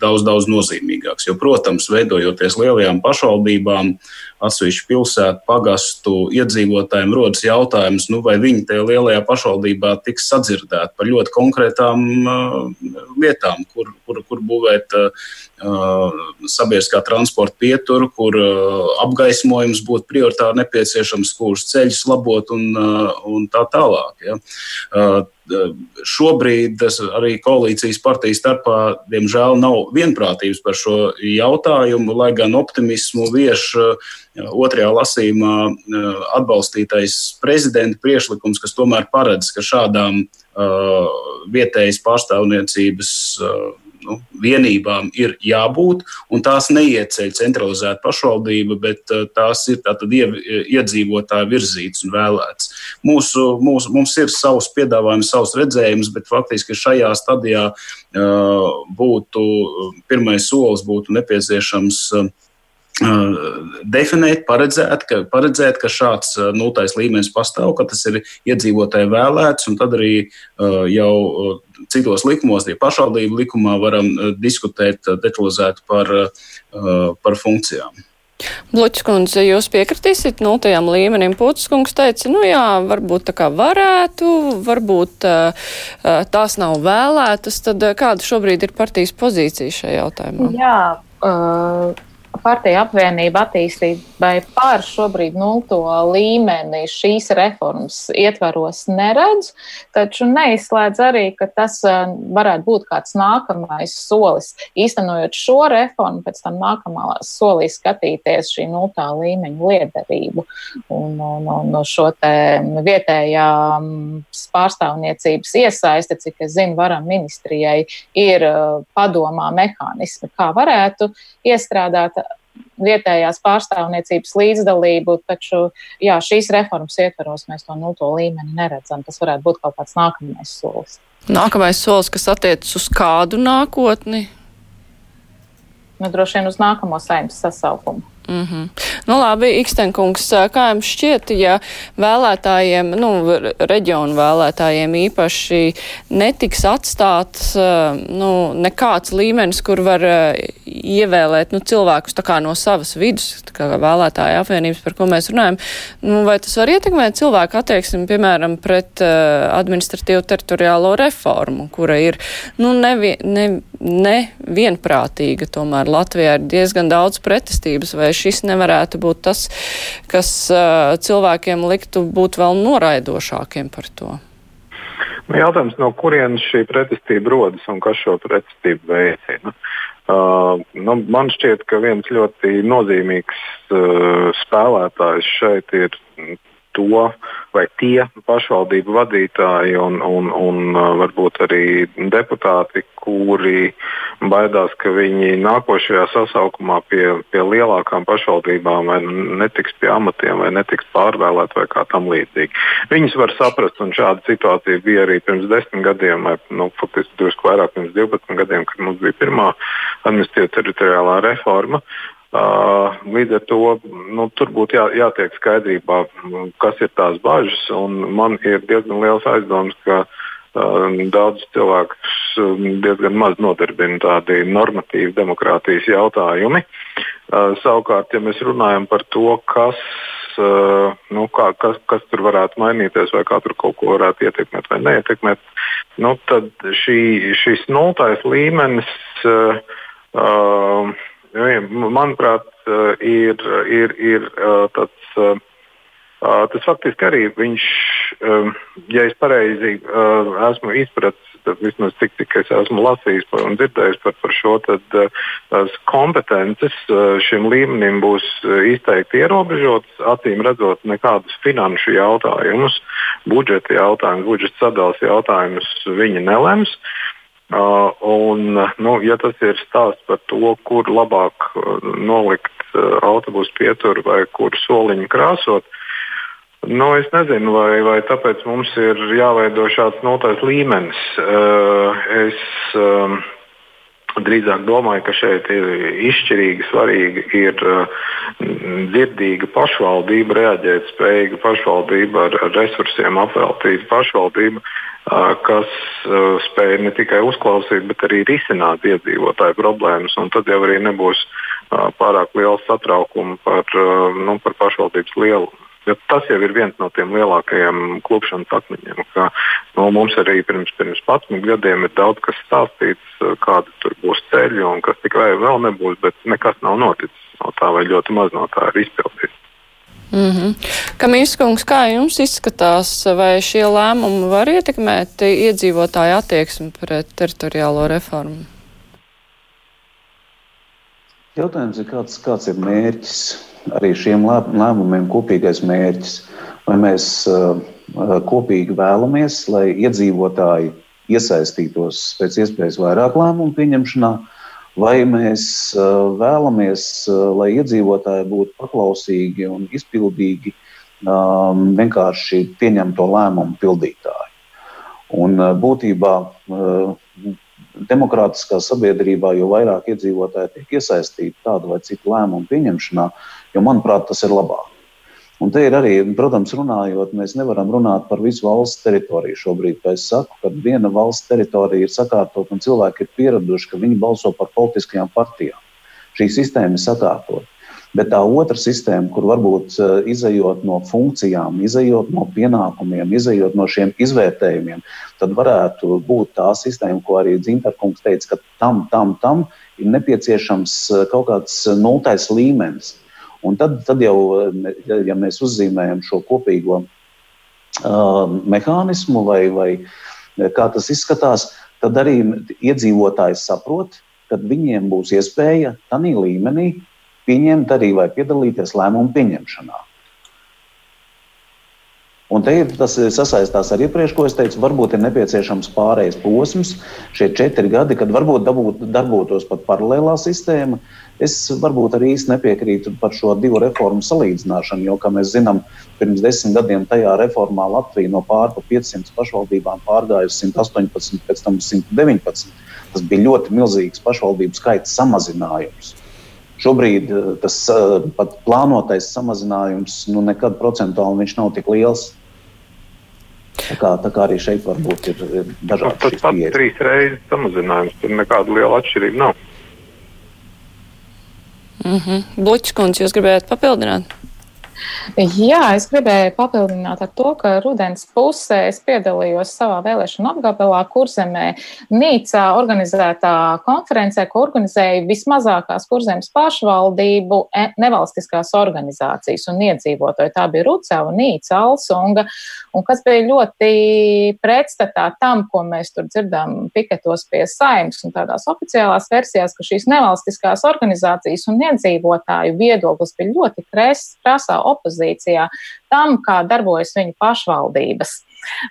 daudz, daudz nozīmīgāks. Jo, protams, veidojoties lielajām pašvaldībām, atsevišķu pilsētu, pagastu iedzīvotājiem rodas jautājums, nu, vai viņi tajā lielajā pašvaldībā tiks sadzirdēti par ļoti konkrētām uh, lietām, kur, kur, kur būvēt uh, sabiedriskā transporta pieturu, kur uh, apgaismojums būtu prioritāri nepieciešams, kurus ceļus labot un, uh, un tā tālāk. Ja. Uh, Šobrīd arī koalīcijas partiju starpā, diemžēl, nav vienprātības par šo jautājumu, lai gan optimismu vieš otrajā lasījumā atbalstītais prezidenta priešlikums, kas tomēr paredz, ka šādām vietējas pārstāvniecības nu, vienībām ir jābūt, un tās neieceļ centralizēta pašvaldība, bet uh, tās ir tātad iedzīvotāji virzītas un vēlētas. Mūsu, mūsu, mums ir savs piedāvājums, savs redzējums, bet faktiski šajā stadijā uh, būtu pirmais solis būtu nepieciešams. Definēt, paredzēt ka, paredzēt, ka šāds nultais līmenis pastāv, ka tas ir iedzīvotāji vēlēts, un tad arī jau citos likumos, arī pašvaldību likumā, varam diskutēt detalizēti par, par funkcijām. Bluķskundze, jūs piekritīsiet nultajam līmenim? Putskungs teica, nu jā, varbūt tā kā varētu, varbūt tās nav vēlētas, tad kāda šobrīd ir partijas pozīcija šajā jautājumā? Jā, uh, partija apvienība attīstībai pār šobrīd nulto līmeni šīs reformas ietvaros neredz, taču neizslēdz arī, ka tas eh, varētu būt kāds nākamais solis. Īstenojot šo reformu, pēc tam nākamā solī skatīties šī nultā līmeņa liederību un, un, un šo te vietējā pārstāvniecības iesaisti, cik es zinu, varam ministrijai ir eh, padomā mehānismi, kā varētu iestrādāt vietējās pārstāvniecības līdzdalību, taču jā, šīs reformas ietveros mēs to nulto līmeni neredzam. Tas varētu būt kaut kāds nākamais solis. Nākamais solis, kas attiecas uz kādu nākotni? Nu, droši vien uz nākamo saimnes sasaukumu. Mm -hmm. Nu, labi, Ikstenkungs, kā jums šķiet, ja vēlētājiem, nu, reģionu vēlētājiem īpaši netiks atstāts nu, nekāds līmenis, kur var ievēlēt nu, cilvēkus no savas vidus, kā vēlētāja apvienības, par ko mēs runājam, nu, vai tas var ietekmēt cilvēku attieksmi, piemēram, pret administratīvu teritoriālo reformu, kura ir nu, nevi, ne, nevienprātīga. Tomēr Latvijā ir diezgan daudz pretestības, vai šis nevarētu būt tas, kas uh, cilvēkiem liktu būt vēl noraidošākiem par to? Nu, jautājums, no kurienes šī pretestība rodas un kas šo pretestību veicina? Uh, nu, man šķiet, ka viens ļoti nozīmīgs uh, spēlētājs šeit ir to, vai tie pašvaldību vadītāji un, un, un varbūt arī deputāti, kuri baidās, ka viņi nākošajā sasaukumā pie, pie lielākām pašvaldībām netiks pie amatiem vai netiks pārvēlēti vai kā tam līdzīgi. Viņus var saprast, un šāda situācija bija arī pirms desmit gadiem, vai nu, faktiski drusku vairāk pirms 12 gadiem, kad mums bija pirmā administratīva teritoriālā reforma. Līdz ar to nu, tur būtu jā, jātiek skaidrībā, kas ir tās bažas. Man ir diezgan liels aizdoms, ka uh, daudz cilvēku diezgan maz nodarbina tādi normatīvi demokrātijas jautājumi. Uh, savukārt, ja mēs runājam par to, kas, uh, nu, kā, kas, kas tur varētu mainīties, vai kā tur kaut ko varētu ietekmēt vai neietekmēt, nu, tad šī, šis nultais līmenis. Uh, uh, manuprāt, eh, ir, ir, ir eh, tāds. Eh, tas faktiski arī viņš, ja es pareizi esmu izpratis, vismaz cik, cik es esmu lasījis un dzirdējis par, par šo, tad tās kompetences šim līmenim būs izteikti ierobežotas. Acīm redzot, nekādus finanšu jautājumus, budžeta jautājumus, budžeta sadalas jautājumus viņi nelems. Uh, Uh, un, nu, ja tas ir stāsts par to, kur labāk uh, nolikt uh, autobusu pieturu vai kur soliņu krāsot, Nu, es nezinu, vai, vai tāpēc mums ir jāveido šāds notais līmenis. Es drīzāk domāju, ka šeit ir izšķirīgi svarīgi ir dzirdīga pašvaldība, reaģēt spējīga pašvaldība ar, resursiem apveltīta pašvaldība, kas spēj ne tikai uzklausīt, bet arī risināt iedzīvotāju problēmas. Tad jau arī nebūs pārāk liela satraukuma par, nu, par pašvaldības lielumu. Jo tas jau ir viens no tiem lielākajiem klupšanas akmeņiem. Ka, nu, mums arī pirms, pirms 11 gadiem ir daudz kas stāstīts, kādi tur būs ceļi un kas tikai vēl nebūs, bet nekas nav noticis no tā, vai ļoti maz no tā ir izpildīts. Mm -hmm. Kamīskungs, kā jums izskatās, vai šie lēmumi var ietekmēt iedzīvotāju attieksmi pret teritoriālo reformu? Jautājums ir, kāds, kāds ir mērķis arī šiem lēmumiem kopīgais mērķis. Vai mēs uh, kopīgi vēlamies, lai iedzīvotāji iesaistītos pēc iespējas vairāk lēmumu pieņemšanā, vai mēs vēlamies, lai iedzīvotāji būtu paklausīgi un izpildīgi vienkārši pieņemto lēmumu pildītāji. Un būtībā demokrātiskā sabiedrībā, jo vairāk iedzīvotāji tiek iesaistīti tādu vai citu lēmumu pieņemšanā, jo, manuprāt, tas ir labāk. Un te ir arī, protams, runājot, mēs nevaram runāt par visu valsts teritoriju šobrīd. Es saku, kad viena valsts teritorija ir sakārtot un cilvēki ir pieraduši, ka viņi balso par politiskajām partijām. Šī sistēma ir sakārtota. Bet tā otra sistēma, kur varbūt eh, izējot no funkcijām, izējot no pienākumiem, izējot no šiem izvērtējumiem, tad varētu būt tā sistēma, ko arī Zintarkungs teica, ka tam, tam, tam ir nepieciešams eh, kaut kāds nultais līmenis. Un tad, tad jau, ja mēs uzzīmējam šo kopīgo uh, mehānismu vai, vai kā tas izskatās, tad arī iedzīvotājs saprot, ka viņiem būs iespēja tādā līmenī pieņemt arī vai piedalīties lēmumu pieņemšanā. Un te ir tas sasaistās ar iepriekš, ko es teicu, varbūt ir nepieciešams pārējais posms, šie četri gadi, kad varbūt dabūt, darbotos pat paralēlā sistēma. Es varbūt arī īsti nepiekrītu par šo divu reformu salīdzināšanu, jo, kā mēs zinām, pirms desmit gadiem tajā reformā Latvija no pārpa 500 pašvaldībām pārgāja uz 118, pēc tam 119. Tas bija ļoti milzīgs pašvaldību skaita samazinājums. Šobrīd eh, tas eh, pat plānotais samazinājums nu, nekad procentuāli viņš nav tik liels. Tā kā, tā kā arī šeit varbūt ir dažādi. Tas pats trīs reizes samazinājums, tur nekāda liela atšķirība nav. Mm -hmm. Bluķis, jūs gribējāt papildināt? Jā, es gribēju papildināt ar to, ka rudens pusē es piedalījos savā vēlēšanu apgabalā Kurzemē Nīcā organizētā konferencē, ko organizēja vismazākās Kurzemes pašvaldību e, nevalstiskās organizācijas un iedzīvotāji. Tā bija Rucava, Nīca, Alsunga, un kas bija ļoti pretstatā tam, ko mēs tur dzirdām piketos pie saimnes un tādās oficiālās versijās, ka šīs nevalstiskās organizācijas un iedzīvotāju viedoklis bija ļoti krasā opozīcijā tam, kā darbojas viņu pašvaldības.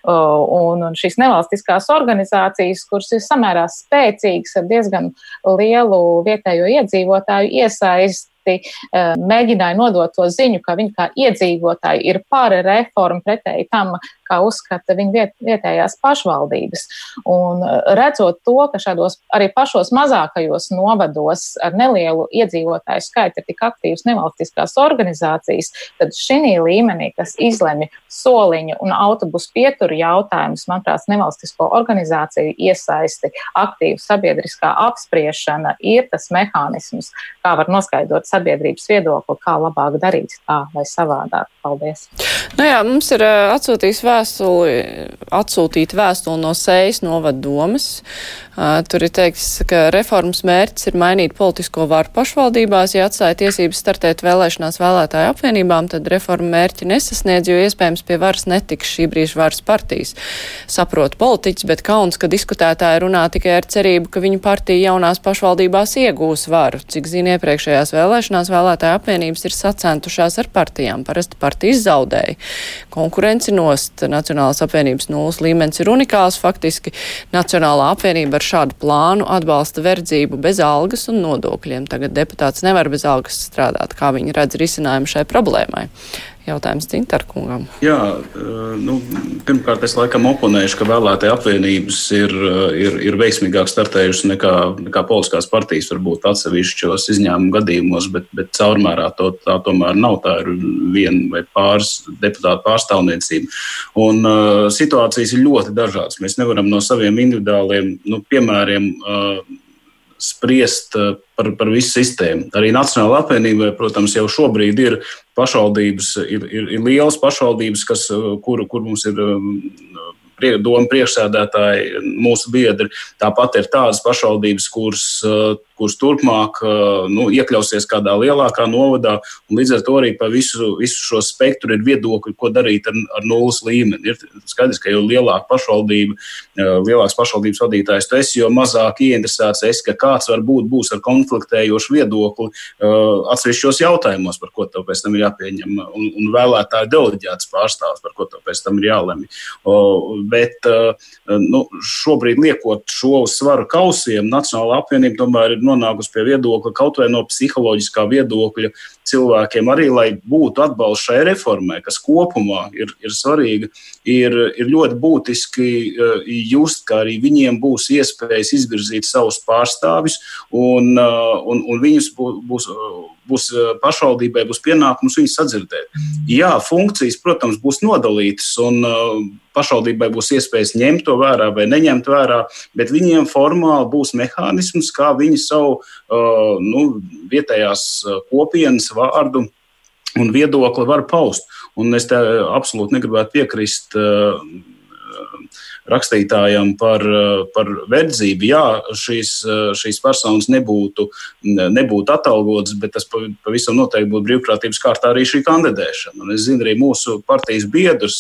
Un, un šīs nevalstiskās organizācijas, kuras ir samērā spēcīgas ar diezgan lielu vietējo iedzīvotāju iesaisti, uh, mēģināja nodot to ziņu, ka viņi kā iedzīvotāji ir par reformu pretēji tam, kā uzskata viņa viet, vietējās pašvaldības. Un uh, redzot to, ka šādos arī pašos mazākajos novados ar nelielu iedzīvotāju skaitu ir tik aktīvas nevalstiskās organizācijas, tad šī līmenī, kas izlemj soliņu un autobusu pieturu jautājumus, manuprāt, nevalstisko organizāciju iesaisti, aktīva sabiedriskā apspriešana ir tas mehānisms, kā var noskaidrot sabiedrības viedokli, kā labāk darīt tā vai savādāk. Paldies! Nu jā, mums ir uh, atsūtījis vēl vēstuli, atsūtīta vēstule no Sejas novadomas. Tur ir teikts, ka reformas mērķis ir mainīt politisko varu pašvaldībās. Ja atstāja tiesības startēt vēlēšanās vēlētāju apvienībām, tad reforma mērķi nesasniedz, jo iespējams pie varas netiks šī brīža varas partijas. Saprot politiķis, bet kauns, ka diskutētāji runā tikai ar cerību, ka viņu partija jaunās pašvaldībās iegūs varu. Cik zina, iepriekšējās vēlēšanās vēlētāju apvienības ir sacentušās ar partijām. Parasti partijas zaudēja. Konkurenci nost Nacionālās apvienības nulles līmenis ir unikāls. Faktiski Nacionālā apvienība ar šādu plānu atbalsta verdzību bez algas un nodokļiem. Tagad deputāts nevar bez algas strādāt. Kā viņi redz risinājumu šai problēmai? Jautājums Cintarkungam. Jā, nu, pirmkārt, es laikam oponēšu, ka vēlētāju apvienības ir, ir, ir veiksmīgāk startējušas nekā, nekā politiskās partijas, varbūt atsevišķos izņēmumu gadījumos, bet, bet caurmērā to tā tomēr nav. Tā ir viena vai pāris deputātu pārstāvniecība. Un uh, situācijas ir ļoti dažādas. Mēs nevaram no saviem individuāliem nu, piemēriem. Uh, spriest eh, par, par visu sistēmu. Arī Nacionālajā apvienībā, protams, jau šobrīd ir pašvaldības, ir, ir, ir lielas pašvaldības, kas, eh, kur, kur mums ir eh, doma priekšsēdētāji, mūsu biedri. Tāpat ir tādas pašvaldības, kuras kurš turpmāk nu, iekļausies kādā lielākā novadā. Līdz ar to arī pa visu, visu šo spektru ir viedokļi, ko darīt ar, ar nulles līmeni. Ir skaidrs, ka jo lielāka pašvaldība, lielāks pašvaldības vadītājs tu esi, jo mazāk ieinteresēts esi, ka kāds varbūt būs ar konfliktējošu viedokli atsevišķos jautājumos, par ko tev pēc tam ir jāpieņem, un, un vēlētāju deleģēts pārstāvs, par ko tev pēc tam ir jālemj. Bet nu, šobrīd liekot šo svaru kausiem, Nacionāla apvienība tomēr ir nonākusi pie viedokļa, kaut vai no psiholoģiskā viedokļa cilvēkiem, arī lai būtu atbalsts šai reformai, kas kopumā ir, ir svarīga, ir, ir ļoti būtiski eh, just, ka arī viņiem būs iespējas izvirzīt savus pārstāvis, un, eh, un, un viņus būs, būs pašvaldībai būs pienākums viņus sadzirdēt. Jā, funkcijas, protams, būs nodalītas, un eh, pašvaldībai būs iespējas ņemt to vērā vai neņemt vērā, bet viņiem formāli būs mehānisms, kā viņi savu uh, nu, vietējās kopienas vārdu un viedokli var paust. Un es te absolūti negribētu piekrist. Rakstītājam par, par verdzību. Jā, šīs, šīs personas nebūtu, nebūtu atalgotas, bet tas pavisam noteikti būtu brīvprātības kārtā arī šī kandidēšana. Un es zinu arī mūsu partijas biedrus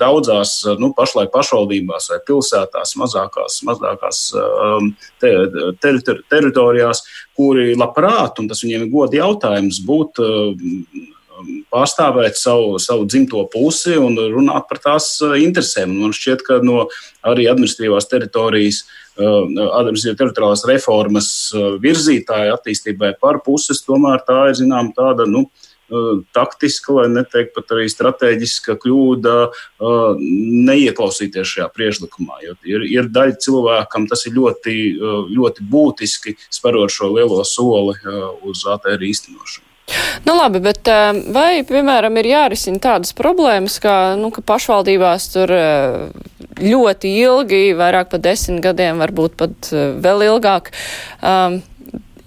daudzās nu, pašlaik pašvaldībās vai pilsētās, mazākās, mazākās te, ter, ter, teritorijās, kuri labprāt, un tas viņiem ir godi jautājums, būt pārstāvēt savu, savu dzimto pusi un runāt par tās uh, interesēm. Man šķiet, ka no arī administratīvās teritorijas, uh, administratīvās teritoriālās reformas uh, virzītāja attīstībai par puses, tomēr tā ir zinām tāda. Nu, taktiska, lai neteikt pat arī strateģiska kļūda, neieklausīties šajā priekšlikumā. Ir, ir daļa cilvēkam, tas ir ļoti, ļoti būtiski sparot šo lielo soli uz ATR īstenošanu. Nu, labi, bet eh, vai, piemēram, ir jārisina tādas problēmas, kā, nu, ka pašvaldībās tur eh, ļoti ilgi, vairāk par desmit gadiem, varbūt pat eh, vēl ilgāk, um,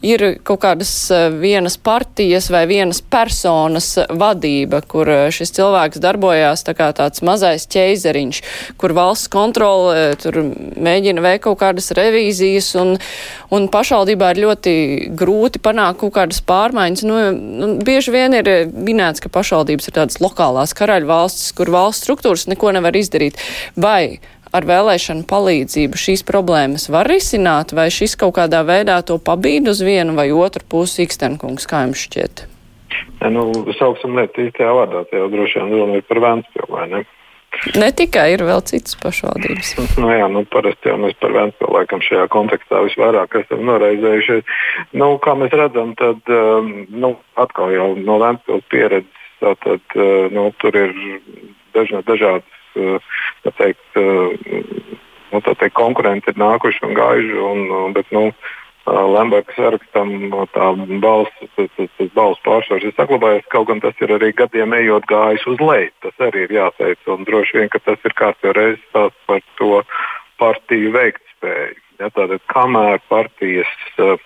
ir kaut kādas eh, vienas partijas vai vienas personas vadība, kur eh, šis cilvēks darbojās tā kā tāds mazais ķeizeriņš, kur valsts kontrole eh, tur mēģina veikt kaut kādas revīzijas un, un pašvaldībā ir ļoti grūti panākt kaut kādas pārmaiņas. Nu, nu, bieži vien ir minēts, ka pašvaldības ir tādas lokālās karaļvalstis, kur valsts struktūras neko nevar izdarīt. Vai ar vēlēšanu palīdzību šīs problēmas var risināt, vai šis kaut kādā veidā to pabīd uz vienu vai otru pusi, Ikstenkungs, kā jums šķiet? Ja, nu, sauksim lietu īstajā vārdā, tā jau droši vien runa ir par Vēnspilsnu, vai ne? Ne tikai ir vēl citas pašvaldības. Nu, jā, nu, parasti jau mēs par Vēnspilsnu laikam šajā kontekstā visvairāk esam noraizējušies. Nu, kā mēs redzam, tad um, nu, atkal jau no Vēnspilsnas pieredzes, tad, uh, nu, tur ir dažna, dažādas teikt, nu, teikt, konkurenti ir nākuši un gājuši. Un, bet, nu, Lemberga sarakstam tā balss, tas, balss pārsvars ir saglabājies, kaut gan tas ir arī gadiem ejot gājis uz leju. Tas arī ir jāteic, un droši vien, ka tas ir kārtībā reizes tāds par to partiju veiktspēju. Ja, tātad, kamēr partijas uh,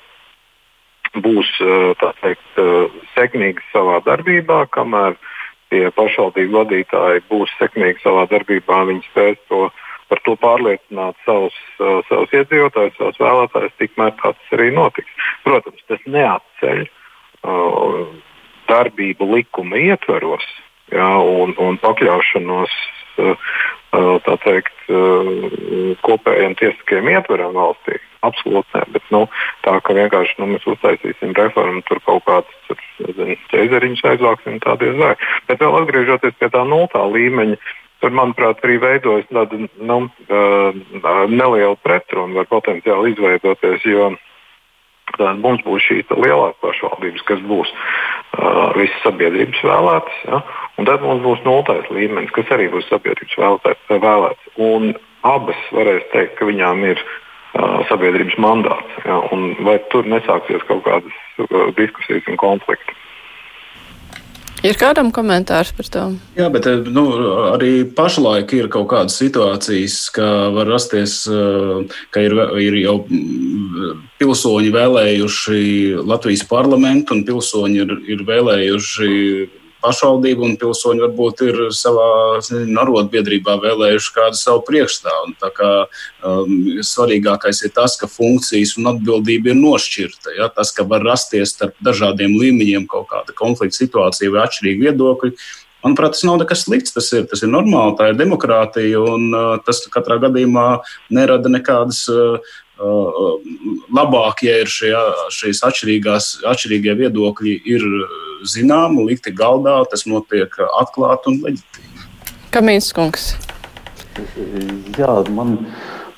būs uh, teikt, uh, sekmīgas savā darbībā, kamēr uh, tie pašvaldību vadītāji būs sekmīgi savā darbībā, viņi spēs to par to pārliecināt savus, uh, savus iedzīvotājus, savus vēlētājus, tikmēr tas arī notiks. Protams, tas neatceļ uh, darbību likuma ietveros ja, un, un pakļaušanos uh, uh teikt, uh, kopējiem tiesiskajiem ietveram valstī. Absolūti nē, bet nu, tā ka vienkārši nu, mēs uztaisīsim reformu, tur kaut kāds ķēzeriņš aizvāksim, tā diez vai. Bet vēl atgriežoties pie tā nultā līmeņa, tur, manuprāt, arī veidojas tāda nu, neliela pretruna, var potenciāli izveidoties. Jo Tad mums būs šīs lielākas pašvaldības, kas būs uh, visas sabiedrības vēlētas. Ja? Un tad mums būs nultais līmenis, kas arī būs sabiedrības vēlēts. Un abas varēs teikt, ka viņām ir sabiedrības mandāts. Ja? Un vai tur nesāksies kaut kādas diskusijas un konflikti? Ir kādam komentārs par to? Jā, bet nu, arī pašlaik ir kaut kādas situācijas, ka var rasties, ka ir, ir jau pilsoņi vēlējuši Latvijas parlamentu un pilsoņi ir, ir vēlējuši pašvaldība un pilsoņi varbūt ir savā arotbiedrībā vēlējuši kādu savu priekšstāvu. Tā kā um, svarīgākais ir tas, ka funkcijas un atbildība ir nošķirta. Ja? Tas, ka var rasties starp dažādiem līmeņiem kaut kāda konflikta situācija vai atšķirīgi viedokļi. Manuprāt, tas nav nekas slikts. Tas ir, tas ir normāli, tā ir demokrātija, un uh, tas katrā gadījumā nerada nekādas uh, uh labāk, ja ir šie, šīs atšķirīgie viedokļi, ir zināmi, likti galdā, tas notiek atklāti un leģitīvi. Kamīns kungs. Jā, man,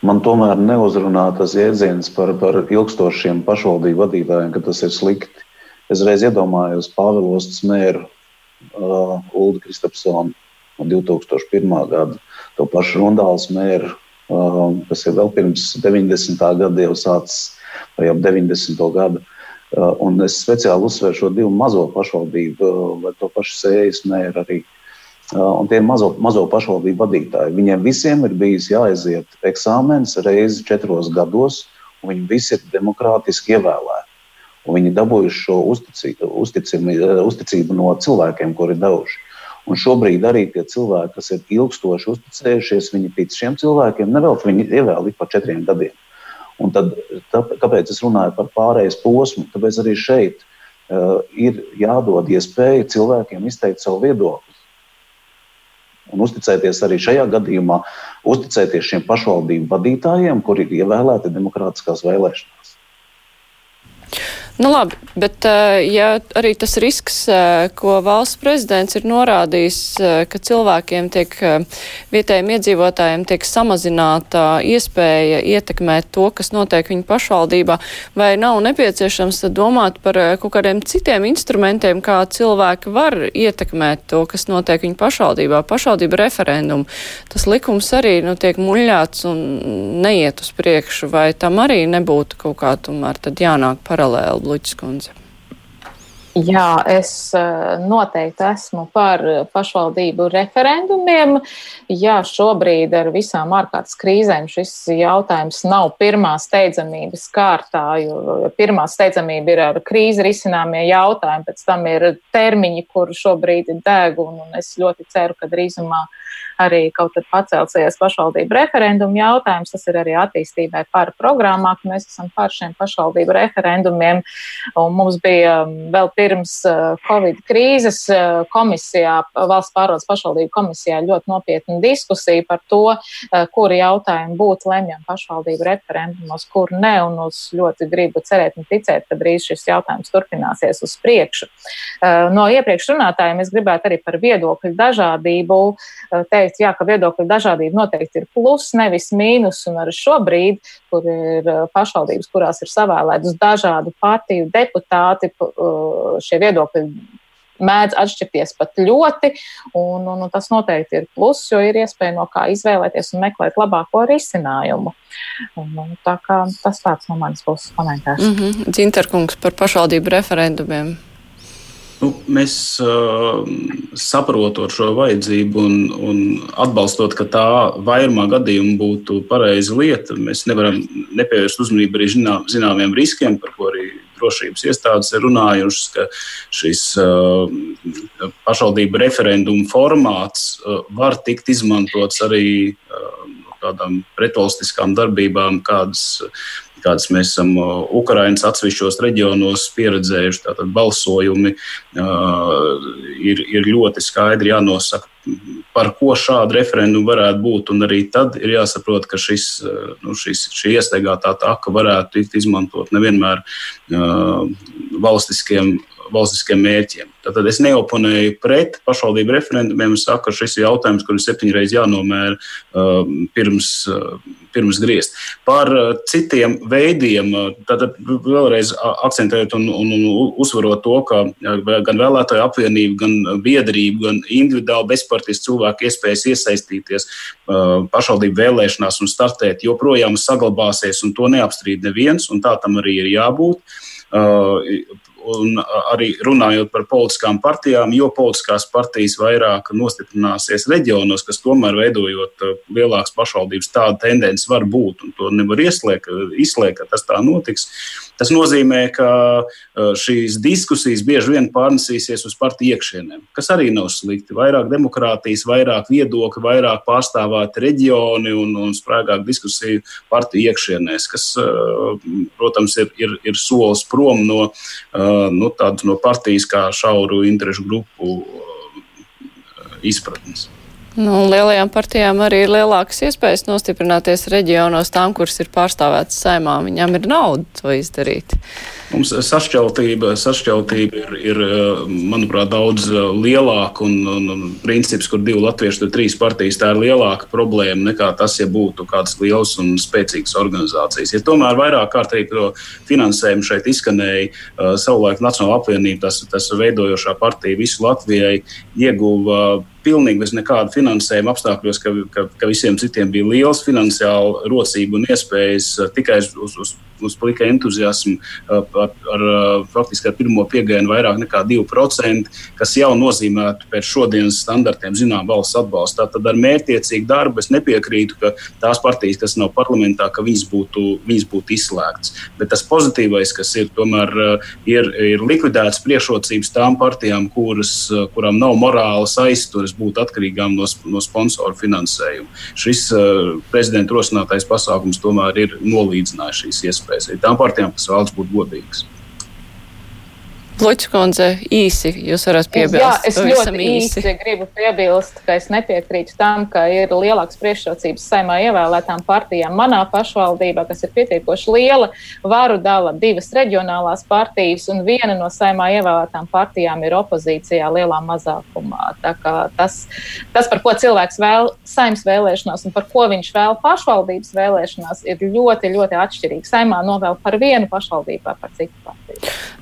man tomēr neuzrunā tas jēdziens par, par ilgstošiem pašvaldību vadītājiem, ka tas ir slikti. Es reiz iedomājos Pāvilostas mēru uh, Ulu Kristapsonu no 2001. gada, to pašu Rundāls mēru, uh, kas ir vēl pirms 90. gada jau sācis, vai ap 90. gadu. Uh, un es speciāli uzsveru šo divu mazo pašvaldību, uh, vai to pašu sējas mēru arī. Uh, un tie mazo, mazo pašvaldību vadītāji, viņiem visiem ir bijis jāaiziet eksāmenis reizi četros gados, un viņi visi ir demokrātiski ievēlēti. Un viņi dabūjuši šo uzticību, uzticību, uzticību no cilvēkiem, kuri ir devuši. Un šobrīd arī tie cilvēki, kas ir ilgstoši uzticējušies, viņi tic šiem cilvēkiem, nevelk viņi ievēl ik pa četriem gadiem. Un tad, tā, kāpēc es runāju par pārējais posmu? Tāpēc arī šeit uh, ir jādod iespēja cilvēkiem izteikt savu viedokli. Un uzticēties arī šajā gadījumā, uzticēties šiem pašvaldību vadītājiem, kuri ir ievēlēti demokrātiskās vēlēšanās. Nu labi, bet eh, ja arī tas risks, eh, ko valsts prezidents ir norādījis, eh, ka cilvēkiem tiek, vietējiem iedzīvotājiem tiek samazināta iespēja ietekmēt to, kas notiek viņu pašvaldībā, vai nav nepieciešams domāt par kaut kādiem citiem instrumentiem, kā cilvēki var ietekmēt to, kas notiek viņu pašvaldībā, pašvaldība referendumu. Tas likums arī nu, tiek muļāts un neiet uz priekšu, vai tam arī nebūtu kaut kā tomēr tad jānāk paralēli Bluķis kundze. Jā, es eh, noteikti esmu par pašvaldību referendumiem. Jā, šobrīd ar visām ārkārtas krīzēm šis jautājums nav pirmā steidzamības kārtā, jo pirmā steidzamība ir ar krīzi risināmie jautājumi, pēc tam ir termiņi, kur šobrīd ir deg, un, un es ļoti ceru, ka drīzumā arī kaut kad pacelsies pašvaldību referendumu jautājums. Tas ir arī attīstībai par programmā, ka mēs esam par šiem pašvaldību referendumiem. Un mums bija um, vēl pirms uh, Covid krīzes uh, komisijā, valsts pārvaldes pašvaldību komisijā ļoti nopietna diskusija par to, uh, kuri jautājumi būtu lemjami pašvaldību referendumos, kur ne. Un es ļoti gribu cerēt un ticēt, ka drīz šis jautājums turpināsies uz priekšu. No iepriekš runātājiem es gribētu arī par viedokļu dažādību teikt, jā, ka viedokļu dažādība noteikti ir plus, nevis mīnus. Un arī šobrīd, kur ir pašvaldības, kurās ir savēlētas dažādu partiju deputāti, šie viedokļi mēdz atšķirties pat ļoti, un, un, un tas noteikti ir pluss, jo ir iespēja no kā izvēlēties un meklēt labāko risinājumu. Un, un tā kā tas tāds no manas puses komentārs. Mm -hmm. Dzinterkungs par pašvaldību referendumiem. Nu, mēs uh, saprotot šo vajadzību un, un atbalstot, ka tā vairumā gadījumu būtu pareiza lieta, mēs nevaram nepievērst uzmanību arī zinām, zināmiem riskiem, par ko arī drošības iestādes ir runājušas, ka šis uh, pašvaldību referendumu formāts uh, var tikt izmantots arī uh, kādām pretvalstiskām darbībām, kādas kādas mēs esam Ukraiņas atsevišķos reģionos pieredzējuši. Tātad balsojumi ir, ir ļoti skaidri jānosaka, par ko šādu referendumu varētu būt. Un arī tad ir jāsaprot, ka šis, nu, šis, šī iestaigātā taka varētu tikt izmantot nevienmēr valstiskiem valstiskiem mērķiem. Tātad es neoponēju pret pašvaldību referendumiem un saku, ka šis ir jautājums, kur ir septiņreiz jānomēra uh, pirms, uh, pirms griezt. Par uh, citiem veidiem, uh, tātad vēlreiz akcentējot un, un, un uzsverot to, ka gan vēlētāju apvienība, gan biedrība, gan individuāli bezpartijas cilvēku iespējas iesaistīties uh, pašvaldību vēlēšanās un startēt joprojām saglabāsies, un to neapstrīd neviens, un tā tam arī ir jābūt. Uh, un arī runājot par politiskām partijām, jo politiskās partijas vairāk nostiprināsies reģionos, kas tomēr veidojot lielākas pašvaldības, tāda tendence var būt, un to nevar ieslēgt, izslēgt, ka tas tā notiks. Tas nozīmē, ka šīs diskusijas bieži vien pārnesīsies uz partiju iekšienēm, kas arī nav slikti. Vairāk demokrātijas, vairāk viedokļu, vairāk pārstāvēt reģioni un, un sprāgāk diskusiju partiju iekšienēs, kas, protams, ir, ir, ir solis prom no, nu, tādu, no partijas kā šauru interešu grupu izpratnes. Nu, lielajām partijām arī ir lielākas iespējas nostiprināties reģionos, tām, kuras ir pārstāvētas saimā. Viņām ir nauda to izdarīt. Mums sašķeltība, sašķeltība ir, ir, manuprāt, daudz lielāka un, un, un princips, kur divi latvieši, tur trīs partijas, tā ir lielāka problēma nekā tas, ja būtu kādas lielas un spēcīgas organizācijas. Ja tomēr vairāk kārtīgi to finansējumu šeit izskanēja, savulaik Nacionāla apvienība, tas, tas veidojošā partija visu Latvijai ieguva pilnīgi bez nekāda finansējuma apstākļos, ka, ka, ka visiem citiem bija liels finansiāla rocība un iespējas tikai uz, uz, uz, uz plika entuziasmu uh, ar, ar faktiski ar pirmo piegājienu vairāk nekā 2%, kas jau nozīmētu pēc šodienas standartiem zinām valsts atbalstu. Tātad ar mērķiecīgu darbu es nepiekrītu, ka tās partijas, kas nav parlamentā, ka viņas būtu, viņas būtu izslēgtas. Bet tas pozitīvais, kas ir, tomēr ir, ir likvidēts priekšrocības tām partijām, kuras, kurām nav morālas aizturas būt atkarīgām no, no sponsoru finansējuma. Šis prezidenta rosinātais pasākums tomēr ir nolīdzinājis šīs iespējas arī tām partijām, kas vēlas būt godīgas. Lučkundze, īsi jūs varat piebilst. Jā, es ļoti īsi. īsi gribu piebilst, ka es nepiekrītu tam, ka ir lielāks priekšrocības saimā ievēlētām partijām. Manā pašvaldībā, kas ir pietiekoši liela, varu dala divas reģionālās partijas, un viena no saimā ievēlētām partijām ir opozīcijā lielā mazākumā. Tas, tas, par ko cilvēks vēl saimnes vēlēšanās un par ko viņš vēl pašvaldības vēlēšanās, ir ļoti, ļoti atšķirīgs. Saimā novēl par vienu pašvaldību, par citu partiju.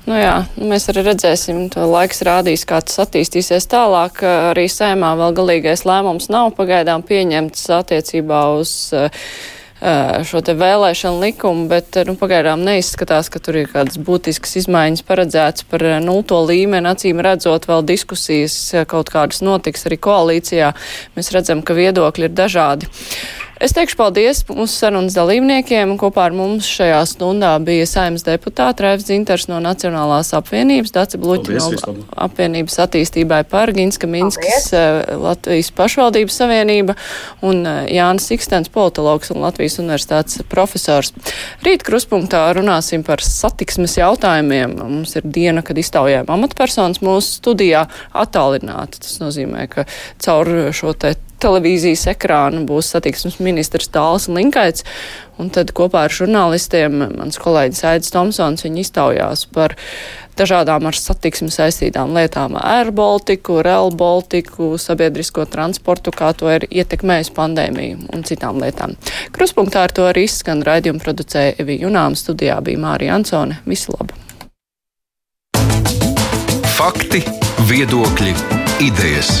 Nu jā, mēs arī redzēsim, to laiks rādīs, kā tas attīstīsies tālāk. Arī sēmā vēl galīgais lēmums nav pagaidām pieņemts attiecībā uz uh, šo te vēlēšanu likumu, bet nu, pagaidām neizskatās, ka tur ir kādas būtiskas izmaiņas paredzētas par nulto līmeni. Acīm redzot, vēl diskusijas kaut kādas notiks arī koalīcijā. Mēs redzam, ka viedokļi ir dažādi. Es teikšu paldies mūsu sarunas dalībniekiem. Kopā ar mums šajā stundā bija saimnes deputāta Raivs Zinters no Nacionālās apvienības, Daci Bluķi no apvienības attīstībai par Ginska Minskas paldies. Eh, Latvijas pašvaldības savienība un eh, Jānis Ikstens, politologs un Latvijas universitātes profesors. Rīt kruspunktā runāsim par satiksmes jautājumiem. Mums ir diena, kad iztaujājam amatpersonas mūsu studijā attālināti. Tas nozīmē, ka caur šo te televīzijas ekrānu būs satiksmes ministrs Tāls Linkaits, un tad kopā ar žurnālistiem mans kolēģis Aidis Tomsons iztaujās par dažādām ar satiksmi saistītām lietām - Air Baltiku, Rail Baltiku, sabiedrisko transportu, kā to ir ietekmējusi pandēmija un citām lietām. Kruspunktā ar to arī izskan raidījumu producēja Evi Junām, studijā bija Mārija Ansone. Visu labu! Fakti, viedokļi, idejas.